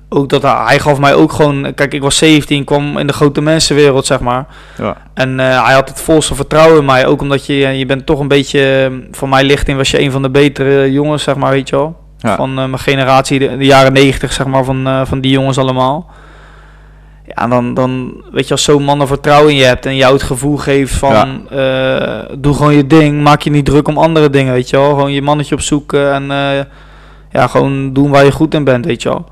Ook dat hij, hij gaf mij ook gewoon... Kijk, ik was 17, kwam in de grote mensenwereld, zeg maar. Ja. En eh, hij had het volste vertrouwen in mij. Ook omdat je, je bent toch een beetje... eh, Van mijn lichting was je een van de betere jongens, zeg maar, weet je wel. Ja. Van eh, mijn generatie, de, de jaren 90, zeg maar, van, eh, van die jongens allemaal. Ja, dan, dan weet je, als zo'n man er vertrouwen in je hebt en jou het gevoel geeft van, eh, doe gewoon je ding, maak je niet druk om andere dingen, weet je wel. Gewoon je mannetje opzoeken en eh, ja, gewoon doen waar je goed in bent, weet je wel.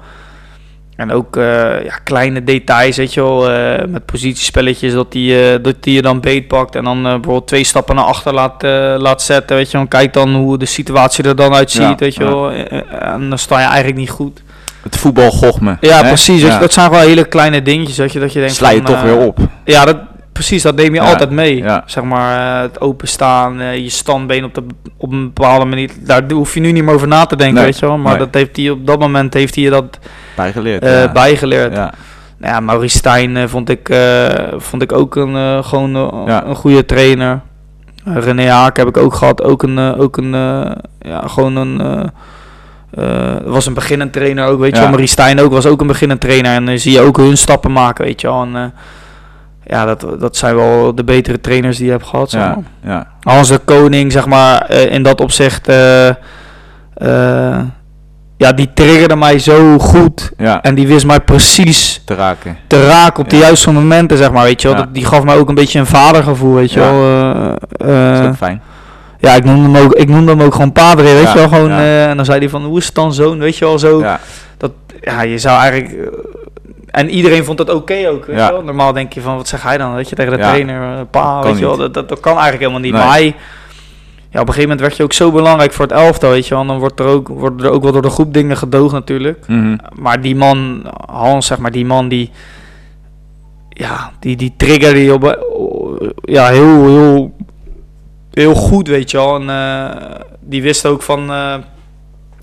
En ook eh, ja, kleine details, weet je wel, eh, met positiespelletjes, dat die, eh, dat die je dan beetpakt en dan bijvoorbeeld twee stappen naar achter laat, laat zetten, weet je wel. Kijk dan hoe de situatie er dan uitziet, Ja, weet je wel. En dan sta je eigenlijk niet goed. Het voetbal gocht me. Ja, hè? precies. je, dat zijn gewoon hele kleine dingetjes, weet je, dat je denkt Sla je van, toch weer op. Ja, dat, precies, dat neem je altijd mee. Zeg maar, het openstaan, je standbeen op, de, op een bepaalde manier. Daar hoef je nu niet meer over na te denken, Nee, weet je wel. Maar nee. dat heeft hij op dat moment heeft hij dat Bijgeleerd. eh, ja. bijgeleerd. Ja. Nou ja, Maurice Stijn eh, vond, ik, eh, vond ik ook een, gewoon Ja. een goede trainer. René Haak heb ik ook gehad. Ook een, ook een ja, gewoon een... was een beginnend trainer ook, weet je wel. Maurice Stijn ook, was ook een beginnend trainer. En dan zie je ook hun stappen maken, weet je wel. En, ja, dat, dat zijn wel de betere trainers die je hebt gehad, zeg Ja. maar. Ja. Hans de Koning, zeg maar, in dat opzicht... ja, die triggerde mij zo goed. ja, En die wist mij precies te raken. te raken op de Ja. juiste momenten, zeg maar, weet je wel. Ja. Dat, die gaf mij ook een beetje een vadergevoel, weet je wel. Eh, Dat is eh, ook fijn. ja, ik noemde, hem ook, ik noemde hem ook gewoon padre, weet je wel. Gewoon, eh, en dan zei hij van, hoe is het dan zoon, weet je wel, zo. Ja. Ja, je zou eigenlijk... en iedereen vond dat oké ook, weet wel. Normaal denk je van, wat zeg hij dan, weet je, tegen de trainer, pa, weet je wel. Dat, dat, dat kan eigenlijk helemaal niet. Nee. Maar hij... Ja, op een gegeven moment werd je ook zo belangrijk voor het elftal, weet je wel. Dan wordt er ook, worden er ook wel door de groep dingen gedoogd natuurlijk. Mhm. Maar die man, Hans, zeg maar, die man die. Ja, die, die triggerde je op. Ja, heel, heel. Heel goed, weet je wel. En eh, die wist ook van. eh,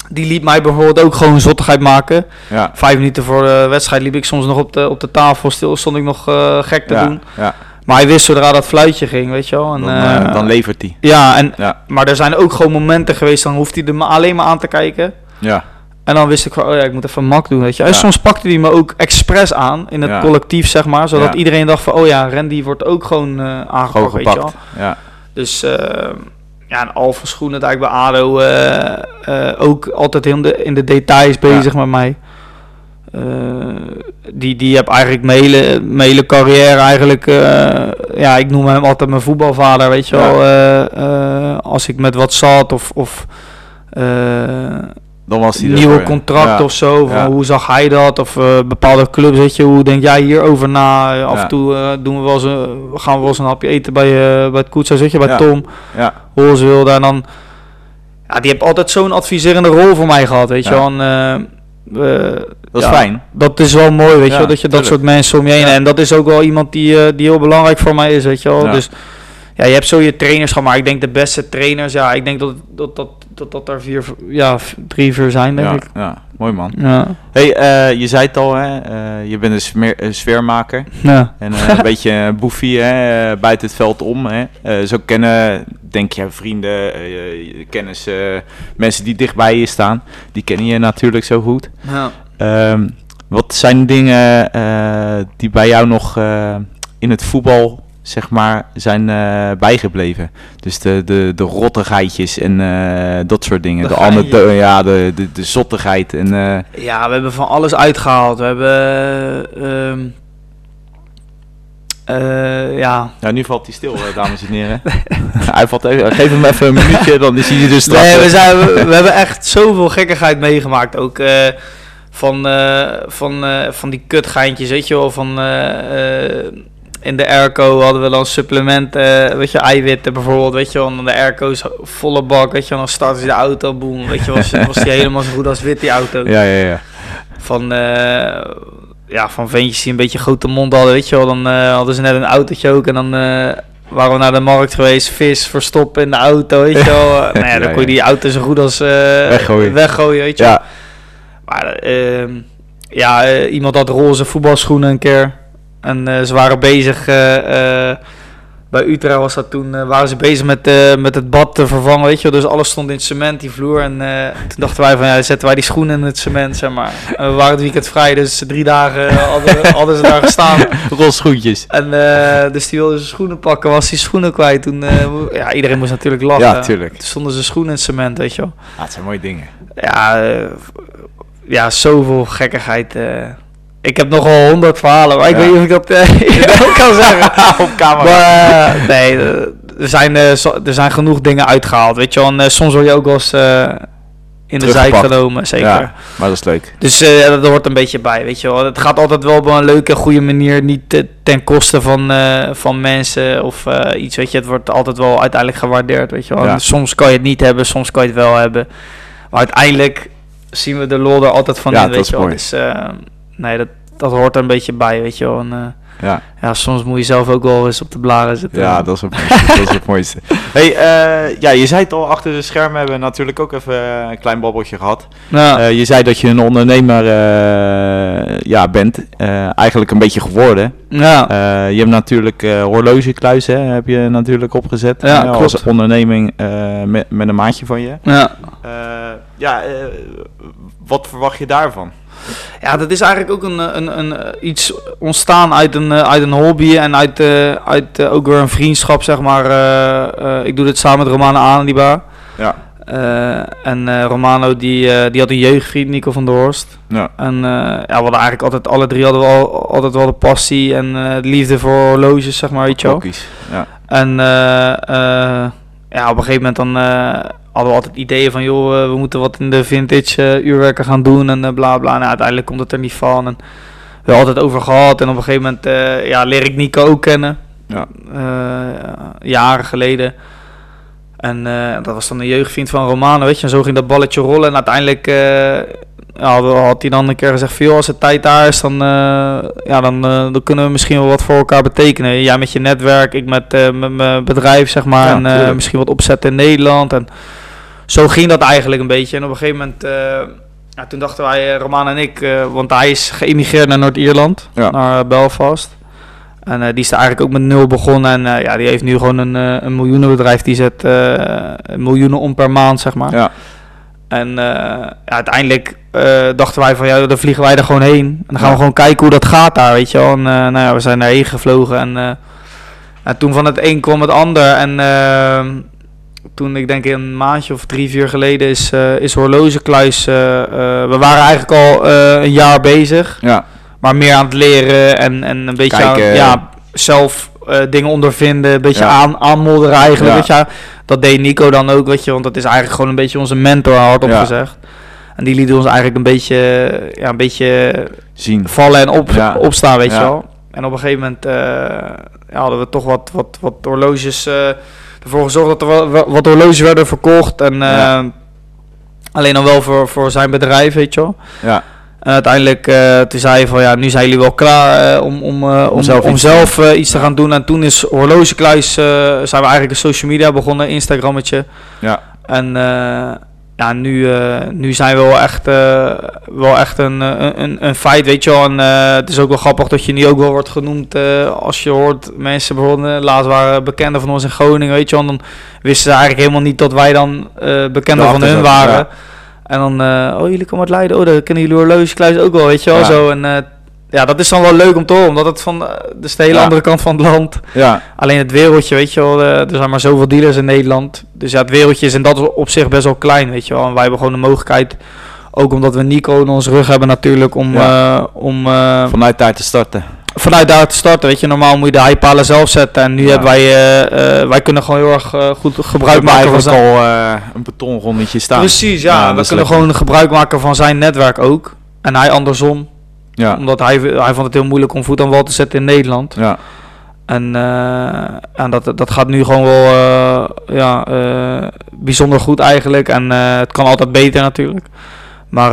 die liet mij bijvoorbeeld ook gewoon zottigheid maken. Ja. Vijf minuten voor de wedstrijd liep ik soms nog op de, op de tafel stil. Stond ik nog eh, gek te Ja. doen. Ja. Maar hij wist zodra dat fluitje ging, weet je wel. En, Dan, eh, eh, dan levert hij. ja, en, Ja. maar er zijn ook gewoon momenten geweest. Dan hoeft hij er alleen maar aan te kijken. Ja. En dan wist ik van, oh ja, ik moet even mak doen, weet je. En Ja. soms pakte hij me ook expres aan in het Ja. collectief, zeg maar. Zodat iedereen dacht van, oh ja, Randy wordt ook gewoon eh aangepakt, weet je wel. Ja. Dus eh, ja, en Alfa Schoenen eigenlijk bij ADO ook altijd in de, in de details bezig met mij. Eh, die, die heb eigenlijk mijn hele, mijn hele carrière eigenlijk... eh, ja, ik noem hem altijd mijn voetbalvader, weet je wel. Eh, eh, als ik met wat zat of... of Dan was hij nieuwe contract Ja. of zo. Van Ja. Hoe zag hij dat? Of bepaalde clubs, weet je, hoe denk jij hierover na? Af en toe doen we wel eens, een- gaan we wel eens een hapje eten bij, bij het koetsa, zit je, bij Ja. Tom, Ja. Hoornswilde. En dan, ja, die heeft altijd zo'n adviserende rol voor mij gehad, weet je wel. En, Dat is ja, fijn. Dat is wel mooi, weet je wel, dat je dat soort mensen om je heen. En dat is ook wel iemand die, eh, die heel belangrijk voor mij is, weet je wel. Dus ja, je hebt zo je trainers gehad, maar ik denk de beste trainers, ja, ik denk dat dat, dat, dat, dat er vier, ja, drie, vier zijn, denk Ja. ik. ja, mooi man. Ja. Hey, eh, je zei het al, hè? eh, je bent een, smeer, een sfeermaker. Ja. En eh, [LAUGHS] een beetje een boefie hè, buiten het veld om. Hè. Eh, zo kennen, denk je, vrienden, eh, je- kennis, eh, mensen die dichtbij je staan. Die kennen je natuurlijk zo goed. Ja. Ehm, Wat zijn dingen eh, die bij jou nog eh, in het voetbal, zeg maar, zijn eh, bijgebleven? Dus de, de, de rottigheidjes en eh, dat soort dingen. De De, de, ja, de, de, de zottigheid. En, eh, Ja, we hebben van alles uitgehaald. We hebben... eh, ja, ja, nu valt hij stil, dames en heren. [LAUGHS] hij valt even, geef hem even een minuutje, dan is hij er dus straks. Nee, we, zijn, we, we hebben echt zoveel gekkigheid meegemaakt. Ook van, van, van die kutgeintjes, weet je wel. Van, in de airco hadden we dan supplementen, weet je, eiwitten bijvoorbeeld, weet je wel. En de airco is volle bak, weet je wel. Dan starten ze de auto, boem, weet je wel. Was, was die helemaal zo goed als wit, die auto. Ja, ja, ja. Van, eh, ja, van ventjes die een beetje grote mond hadden, weet je wel. Dan eh, hadden ze net een autootje ook en dan... eh, waren we naar de markt geweest, vis verstoppen in de auto, weet je wel. Eh, [LAUGHS] nou ja, dan Ja, kon je die auto zo goed als eh, Weggooien. weggooien, weet je wel. Ja, Maar ehm, ja, eh, iemand had roze voetbalschoenen een keer. En eh, ze waren bezig, eh, eh, bij Utrecht was dat toen, waren ze bezig met, met het bad te vervangen, weet je wel. Dus alles stond in het cement, die vloer. En toen dachten wij van, ja, zetten wij die schoenen in het cement, zeg maar. En we waren het weekend vrij, dus drie dagen hadden, hadden ze daar gestaan. [LAUGHS] roze schoentjes. En dus die wilde zijn schoenen pakken, was die schoenen kwijt. Toen, ja, iedereen moest natuurlijk lachen. Ja, tuurlijk. Toen stonden ze schoenen in het cement, weet je wel. Ja, het zijn mooie dingen. Ja, ja zoveel gekkigheid. Ik heb nogal honderd verhalen, maar ik Ja. weet niet of ik dat eh, [LAUGHS] [LAUGHS] ook kan zeggen. [LAUGHS] Op camera. Maar eh, nee, eh, er zijn, er zijn genoeg dingen uitgehaald, weet je wel. En soms word je ook wel eens in de zijk genomen, zeker. Ja, maar dat is leuk. Dus eh, dat hoort een beetje bij, weet je wel. Het gaat altijd wel op een leuke, goede manier, niet te- ten koste van, van mensen of iets, weet je. Het wordt altijd wel uiteindelijk gewaardeerd, weet je wel. Ja. Soms kan je het niet hebben, soms kan je het wel hebben. Maar uiteindelijk zien we de lol er altijd van Ja, in, weet je wel. mooi. Dus eh, nee, dat, dat hoort er een beetje bij, weet je wel. En, eh, Ja, ja, soms moet je zelf ook wel eens op de blaren zitten. ja dat, is het mooiste, [LAUGHS] dat is het mooiste. Hey, eh, ja, je zei het al, achter de schermen hebben we natuurlijk ook even een klein babbeltje gehad. Ja. Eh, je zei dat je een ondernemer eh, ja, bent, Eh, eigenlijk een beetje geworden. ja. Eh, je hebt natuurlijk eh horlogekluis, hè, heb je natuurlijk opgezet. Ja, eh, klopt. Als onderneming eh, met, met een maatje van je. ja. Eh, ja, eh, wat verwacht je daarvan? Ja, dat is eigenlijk ook een, eh, een, een, eh, iets ontstaan uit een, eh, uit een hobby en uit, uit ook weer een vriendschap, zeg maar. Ik doe dit samen met Romano Anliba. Ja. En Romano die, die had een jeugdvriend, Nico van der Horst. Ja. En ja, we hadden eigenlijk altijd, alle drie hadden we al, altijd wel de passie en de liefde voor horloges, zeg maar, weet je wel. Ja. En ja, op een gegeven moment dan hadden we altijd ideeën van, joh, eh, we moeten wat in de vintage eh, uurwerken gaan doen en eh, bla bla. Nou, uiteindelijk komt het er niet van. En we hebben altijd over gehad. En op een gegeven moment ja, leer ik Nico ook kennen. Ja. Jaren geleden. En dat was dan een jeugdvriend van Romano, weet je. En zo ging dat balletje rollen. En uiteindelijk ja, had hij dan een keer gezegd van... joh, als het tijd daar is, dan, eh, ja, dan, eh, dan kunnen we misschien wel wat voor elkaar betekenen. Jij met je netwerk, ik met, eh, met mijn bedrijf, zeg maar. Ja, en misschien wat opzetten in Nederland. En zo ging dat eigenlijk een beetje. En op een gegeven moment... ja, toen dachten wij, Roman en ik... want hij is geëmigreerd naar Noord-Ierland, Ja. naar Belfast. En die is er eigenlijk ook met nul begonnen. En ja, die heeft nu gewoon een, een miljoenenbedrijf. Die zet miljoenen om per maand, zeg maar. Ja. En eh, ja, uiteindelijk eh, dachten wij van, ja, dan vliegen wij er gewoon heen. En dan gaan Ja. we gewoon kijken hoe dat gaat daar, weet je wel. En eh, nou ja, we zijn daarheen gevlogen. En, en toen van het een kwam het ander. En eh, toen, ik denk een maandje of drie, vier geleden, is, is Horlogekluis... we waren eigenlijk al een jaar bezig. Ja. Maar meer aan het leren en, en een beetje aan, ja, zelf eh, dingen ondervinden, een beetje Ja. aan, aanmodderen eigenlijk. Ja. Weet je, dat deed Nico dan ook, weet je, want dat is eigenlijk gewoon een beetje onze mentor, hardop gezegd. En die liet ons eigenlijk een beetje, ja, een beetje Zien. vallen en op, opstaan, weet je wel. En op een gegeven moment eh, hadden we toch wat, wat, wat horloges, eh, ervoor gezorgd dat er wel- wat horloges werden verkocht. En alleen dan wel voor, voor zijn bedrijf, weet je wel. Ja. En uiteindelijk, eh toen zei hij van ja, nu zijn jullie wel klaar eh, om, om, eh, om, zelf om iets te zelf eh, iets te gaan doen. En toen is Horlogekluis, zijn we eigenlijk een social media begonnen, Instagrammetje. Ja. En ja, nu, nu zijn we wel echt, wel echt een, een, een feit, weet je wel. En het is ook wel grappig dat je nu ook wel wordt genoemd als je hoort mensen bijvoorbeeld, laatst waren bekenden van ons in Groningen, weet je wel. En dan wisten ze eigenlijk helemaal niet dat wij dan bekenden van hun waren. ja. En dan, eh, oh jullie komen uit Leiden, oh daar kennen jullie horlogekluis ook wel, weet je wel, Ja. zo. En eh, ja, dat is dan wel leuk om te horen, omdat het van, eh, dus de hele Ja. andere kant van het land. Ja, Alleen het wereldje, weet je wel, er zijn maar zoveel dealers in Nederland. Dus ja, het wereldje is in dat op zich best wel klein, weet je wel. En wij hebben gewoon de mogelijkheid, ook omdat we Nico in onze rug hebben natuurlijk, om, Ja. om vanuit daar te starten. Vanuit daar te starten. Weet je, normaal moet je de highpalen zelf zetten. En nu Ja. hebben wij, eh, eh, wij kunnen gewoon heel erg eh, goed gebruik maken van zijn... al een betonrondetje staan. Precies, ja. We is kunnen lekker. gewoon gebruik maken van zijn netwerk ook. En hij andersom. Ja, Omdat hij, hij vond het heel moeilijk om voet aan wal te zetten in Nederland. ja, En, en dat, dat gaat nu gewoon wel ja, bijzonder goed eigenlijk. En het kan altijd beter natuurlijk. Maar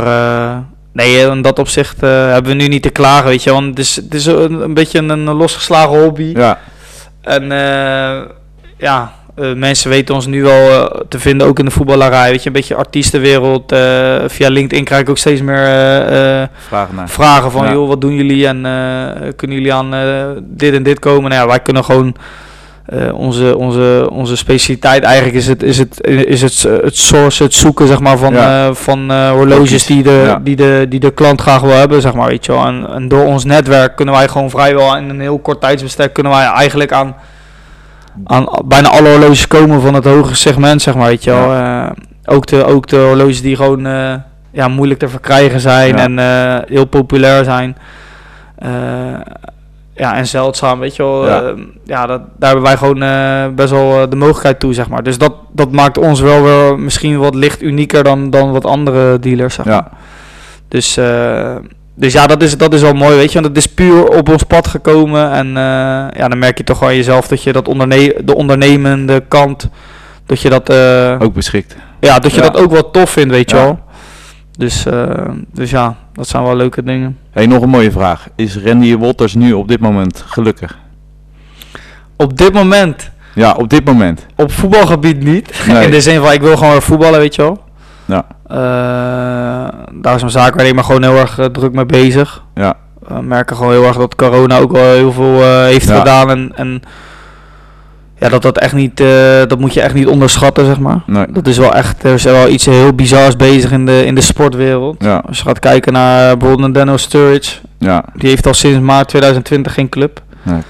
nee, in dat opzicht eh, hebben we nu niet te klagen, weet je. Want het is, het is een, een beetje een, een losgeslagen hobby. ja, En eh, ja, eh, mensen weten ons nu wel eh, te vinden, ook in de voetballerij. Weet je, een beetje artiestenwereld. eh, via LinkedIn krijg ik ook steeds meer eh, eh, vraag naar. vragen van, Ja. joh, wat doen jullie en eh, kunnen jullie aan eh, dit en dit komen? Nou ja, wij kunnen gewoon eh, onze, onze, onze specialiteit eigenlijk is het, is het, is het, het source, het zoeken zeg maar van, Ja. eh, van eh, horloges die de, Ja. die, de, die de klant graag wil hebben, zeg maar, weet je wel. En, en door ons netwerk kunnen wij gewoon vrijwel in een heel kort tijdsbestek kunnen wij eigenlijk aan, aan bijna alle horloges komen van het hogere segment, zeg maar, weet je wel. Ook, de, ook de horloges die gewoon ja, moeilijk te verkrijgen zijn en heel populair zijn. Ja, en zeldzaam, weet je wel. Ja. Ja, ja dat, daar hebben wij gewoon eh, best wel eh, de mogelijkheid toe, zeg maar. Dus dat, dat maakt ons wel weer misschien wat licht unieker dan, dan wat andere dealers, zeg maar. Ja, Dus, eh, dus ja, dat is, dat is wel mooi, weet je. Want het is puur op ons pad gekomen. En ja, dan merk je toch aan jezelf dat je dat onderne de ondernemende kant, dat je dat, ook beschikt. ja, dat je Ja. dat ook wel tof vindt, weet je wel. Dus, eh, dus ja, dat zijn wel leuke dingen. Hey, nog een mooie vraag. Is Randy Wolters nu op dit moment gelukkig? Op dit moment, Ja, op dit moment. op voetbalgebied niet. [LAUGHS] Nee. In de zin van, ik wil gewoon weer voetballen, weet je wel. Ja. Eh, daar is mijn zaak waar ik me gewoon heel erg eh, druk mee bezig. Ja, We merken gewoon heel erg dat corona ook wel heel veel heeft Ja. gedaan. En, en ja, dat dat echt niet, eh, dat moet je echt niet onderschatten, zeg maar. nee. Dat is wel echt, er is wel iets heel bizars bezig in de, in de sportwereld. Ja, Als je gaat kijken naar eh, bijvoorbeeld Daniel Sturridge, ja, die heeft al sinds maart 2020 geen club. Nee.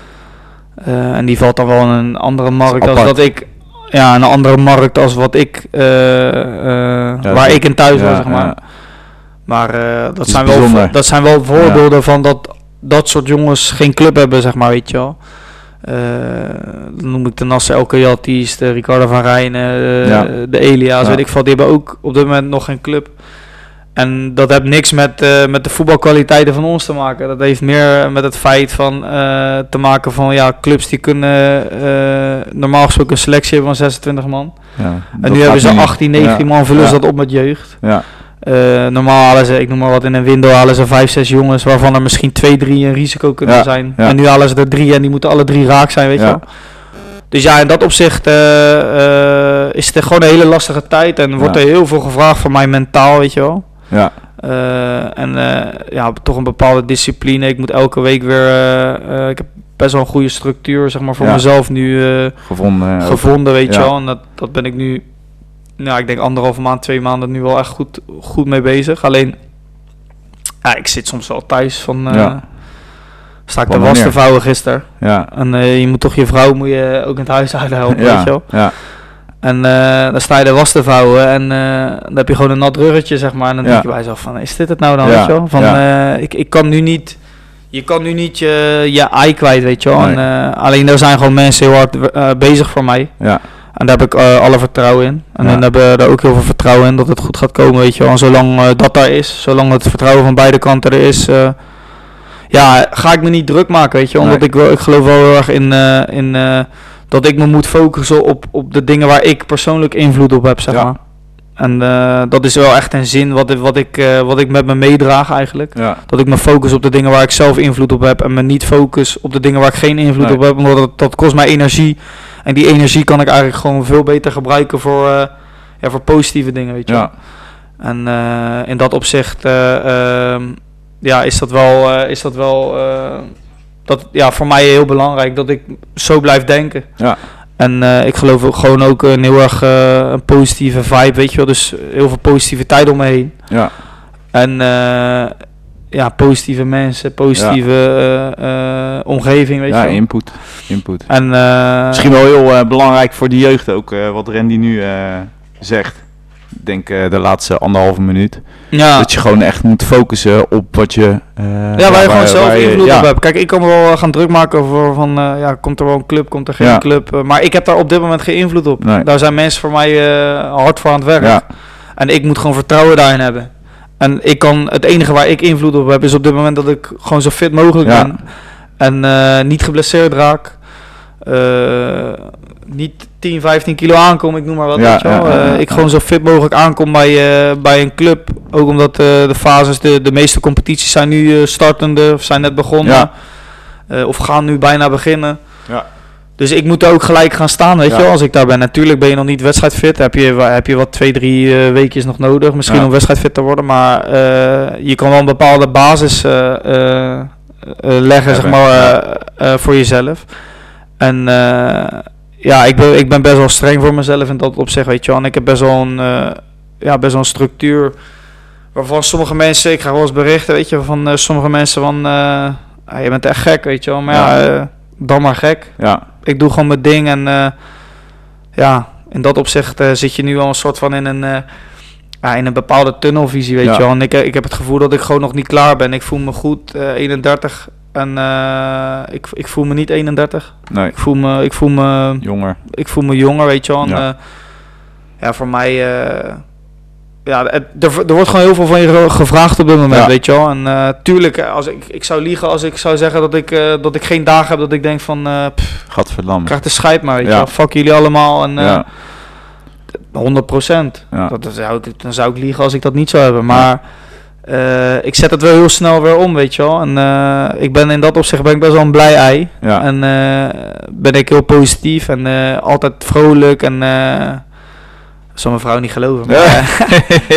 Eh, en die valt dan wel in een andere markt als dat ik, ja, een andere markt als wat ik, Ja, waar dat- ik in thuis was, zeg maar. Maar dat, is zijn wel, bijzonder. dat zijn wel voorbeelden van dat dat soort jongens geen club hebben, zeg maar, weet je wel. Eh, dan noem ik de Nasser El de Ricardo van Rijnen, eh, Ja. de Elia's, Ja. weet ik veel. Die hebben ook op dit moment nog geen club. En dat heeft niks met, eh, met de voetbalkwaliteiten van ons te maken. Dat heeft meer met het feit van te maken van ja, clubs die kunnen normaal gesproken een selectie hebben van 26 man. Ja, En nu hebben ze niet. 18, 19 man, vullen ze dat op met jeugd. Eh, normaal halen ze, ik noem maar wat, in een window halen ze 5, 6 jongens, waarvan er misschien 2, 3 een risico kunnen Ja, zijn. ja. En nu halen ze er 3 en die moeten alle drie raak zijn, weet Ja. je wel. Dus ja, in dat opzicht eh, eh, is het gewoon een hele lastige tijd en wordt er heel veel gevraagd van mij mentaal, weet je wel. ja, en ja, toch een bepaalde discipline. Ik moet elke week weer, ik heb best wel een goede structuur, zeg maar, voor mezelf nu gevonden. gevonden, weet je wel. En dat, dat ben ik nu, nou, ik denk anderhalve maand, twee maanden nu wel echt goed, goed mee bezig. Alleen, ja, ik zit soms wel thuis van, eh, Ja. sta ik de was te vouwen gisteren. Ja, En eh, je moet toch je vrouw moet je ook in het huishouden helpen, weet ja, je wel. ja, En eh, dan sta je de was te vouwen en dan heb je gewoon een nat ruggetje, zeg maar. En dan Ja. denk je bij jezelf van, is dit het nou dan, Ja, weet je wel? Van, ja. ik, ik kan nu niet... Je kan nu niet je, je ei kwijt, weet je wel. Nee. En, alleen er zijn gewoon mensen heel hard bezig voor mij. ja, En daar heb ik eh, alle vertrouwen in. En Ja. dan hebben we daar ook heel veel vertrouwen in dat het goed gaat komen, weet je wel. En zolang eh, dat daar is, zolang het vertrouwen van beide kanten er is, eh, ja, ga ik me niet druk maken, weet je. Omdat Nee. ik, wel, ik geloof wel heel erg in, in dat ik me moet focussen op, op de dingen waar ik persoonlijk invloed op heb, zeg Ja. maar. En dat is wel echt een zin wat, ik- wat, ik, wat ik met me meedraag eigenlijk. ja, Dat ik me focus op de dingen waar ik zelf invloed op heb en me niet focus op de dingen waar ik geen invloed Nee. op heb, omdat dat, dat kost mij energie. En die energie kan ik eigenlijk gewoon veel beter gebruiken voor, eh, ja, voor positieve dingen, weet je ja, En eh, in dat opzicht eh, ehm, ja, is dat wel, is dat wel dat, ja, voor mij heel belangrijk dat ik zo blijf denken. Ja. En ik geloof ook gewoon ook een heel erg een positieve vibe, weet je wel. Dus heel veel positiviteit om me heen. Ja, En ja, positieve mensen, positieve eh, eh, omgeving, weet ja je wel. input. input. En, eh, Misschien wel heel belangrijk voor de jeugd ook, wat Randy nu zegt. Ik denk de laatste anderhalve minuut. ja, Dat je gewoon echt moet focussen op wat je... ja, waar je gewoon zelf invloed ja. op hebt. Kijk, ik kan me wel gaan druk maken over van, ja, komt er wel een club, komt er geen Ja. club. Maar ik heb daar op dit moment geen invloed op. Nee. Daar zijn mensen voor mij hard voor aan het werk. Ja, En ik moet gewoon vertrouwen daarin hebben. En ik kan, het enige waar ik invloed op heb, is op dit moment dat ik gewoon zo fit mogelijk Ja. ben. En eh, niet geblesseerd raak. Eh, niet 10, 15 kilo aankom, ik noem maar wat. Ja, weet je wel. ja, ja, Eh, ik gewoon zo fit mogelijk aankom bij, bij een club. Ook omdat de fases, de, de meeste competities zijn nu startende of zijn net begonnen. Of gaan nu bijna beginnen. Ja. Dus ik moet ook gelijk gaan staan, weet Ja. je wel, als ik daar ben. Natuurlijk ben je nog niet wedstrijdfit. Heb je, heb je wat twee, drie eh, weekjes nog nodig. Misschien Ja. om wedstrijdfit te worden. Maar eh, je kan wel een bepaalde basis eh, leggen, zeg maar, voor jezelf. En ja, ik ben, ik ben best wel streng voor mezelf in dat opzicht, weet je wel. En ik heb best wel een, ja, best wel een structuur. Waarvan sommige mensen, ik ga wel eens berichten, weet je, van sommige mensen van... ah, je bent echt gek, weet je wel. Maar ja, dan maar gek ja, ik doe gewoon mijn ding en eh, ja, in dat opzicht eh, zit je nu al een soort van in een, eh, ja, in een bepaalde tunnelvisie, weet Ja. je wel. En ik, ik heb het gevoel dat ik gewoon nog niet klaar ben. Ik voel me goed, eh 31 en ik, ik voel me niet 31. nee, Ik voel me, ik voel me, jonger. ik voel me jonger, weet je wel. En, Ja. ja. ja, voor mij, ja, er, er wordt gewoon heel veel van je ge- gevraagd op dit moment, Ja. weet je wel. En eh, tuurlijk, eh, als ik, ik zou liegen als ik zou zeggen dat ik, eh, dat ik geen dagen heb dat ik denk van, eh, pff, Gadverdamme. krijg de scheid maar, weet je Ja. wel. Fuck jullie allemaal en eh, Ja, 100 procent. Dat, dat zou ik, dan zou ik liegen als ik dat niet zou hebben. Maar ik zet het wel heel snel weer om, weet je wel. En ik ben in dat opzicht ben ik best wel een blij ei. ja. En ben ik heel positief en altijd vrolijk en... zal mijn vrouw niet geloven. Maar, Ja. [LAUGHS]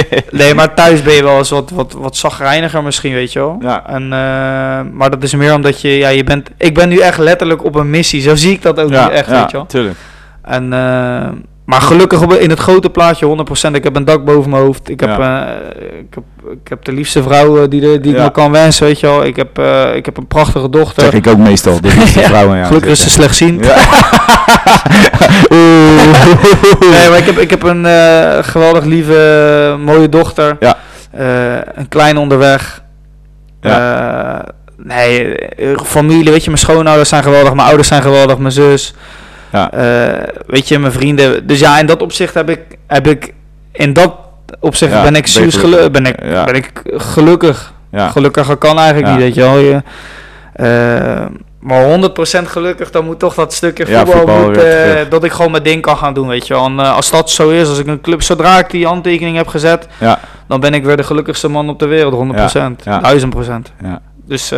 eh, nee, maar thuis ben je wel eens wat, wat, wat zagrijniger misschien, weet je wel. Ja. En, eh, maar dat is meer omdat je, ja, je bent... Ik ben nu echt letterlijk op een missie. Zo zie ik dat ook ja, nu echt, ja, weet je wel. tuurlijk. En, eh, maar gelukkig op, in het grote plaatje 100%. Ik heb een dak boven mijn hoofd. Ik heb, Ja. eh, ik heb, ik heb de liefste vrouw eh, die, de, die ik Ja. me kan wensen, weet je wel. Ik heb, eh, ik heb een prachtige dochter. Zeg ik ook meestal, de liefste [LAUGHS] Ja, vrouwen. Ja, Gelukkig is ze slecht zien. [LAUGHS] Nee, maar ik heb, ik heb een geweldig lieve, mooie dochter. Ja. Een klein onderweg. Nee, familie, weet je, mijn schoonouders zijn geweldig, mijn ouders zijn geweldig, mijn zus. Ja. Eh, weet je, mijn vrienden. Dus ja, in dat opzicht heb ik, heb ik in dat opzicht Ja, ben ik serieus gelukkig. Ben ik, ben ik gelukkig. Gelukkiger kan eigenlijk niet, weet je wel. Je, eh, maar 100% gelukkig, dan moet toch dat stukje Ja, voetbal, voetbal moet, eh, dat ik gewoon mijn ding kan gaan doen, weet je wel. En als dat zo is, als ik een club, zodra ik die handtekening heb gezet, Ja. dan ben ik weer de gelukkigste man op de wereld, 100%. Ja, ja. 1000%. Ja. Dus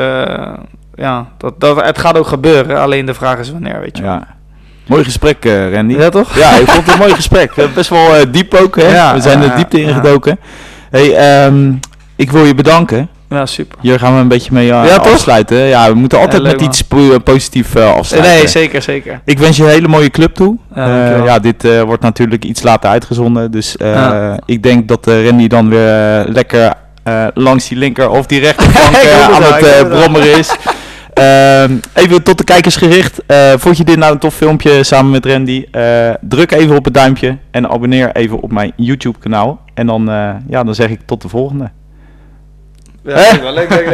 ja, dat, dat, het gaat ook gebeuren, alleen de vraag is wanneer, weet je wel. ja. Mooi gesprek, eh, Randy. Ja, toch? Ja, ik vond het een mooi gesprek. [LAUGHS] Best wel eh, diep ook, hè? Ja, We zijn er diepte ingedoken. Hey, ehm, ik wil je bedanken. Ja, super. Hier gaan we een beetje mee Ja, toch? afsluiten. Ja, we moeten altijd met iets po- positiefs afsluiten. Nee, zeker, zeker. Ik wens je een hele mooie club toe. Ja, Eh, ja, dit eh, wordt natuurlijk iets later uitgezonden. Dus eh, Ja. ik denk dat Randy dan weer lekker eh, langs die linker of die [LAUGHS] het aan het brommeren is. [LAUGHS] Ehm, even tot de kijkers gericht. Eh, vond je dit nou een tof filmpje samen met Randy? Eh, druk even op het duimpje en abonneer even op mijn YouTube kanaal. En dan, eh, ja, dan zeg ik tot de volgende. Ja, leuk, leuk.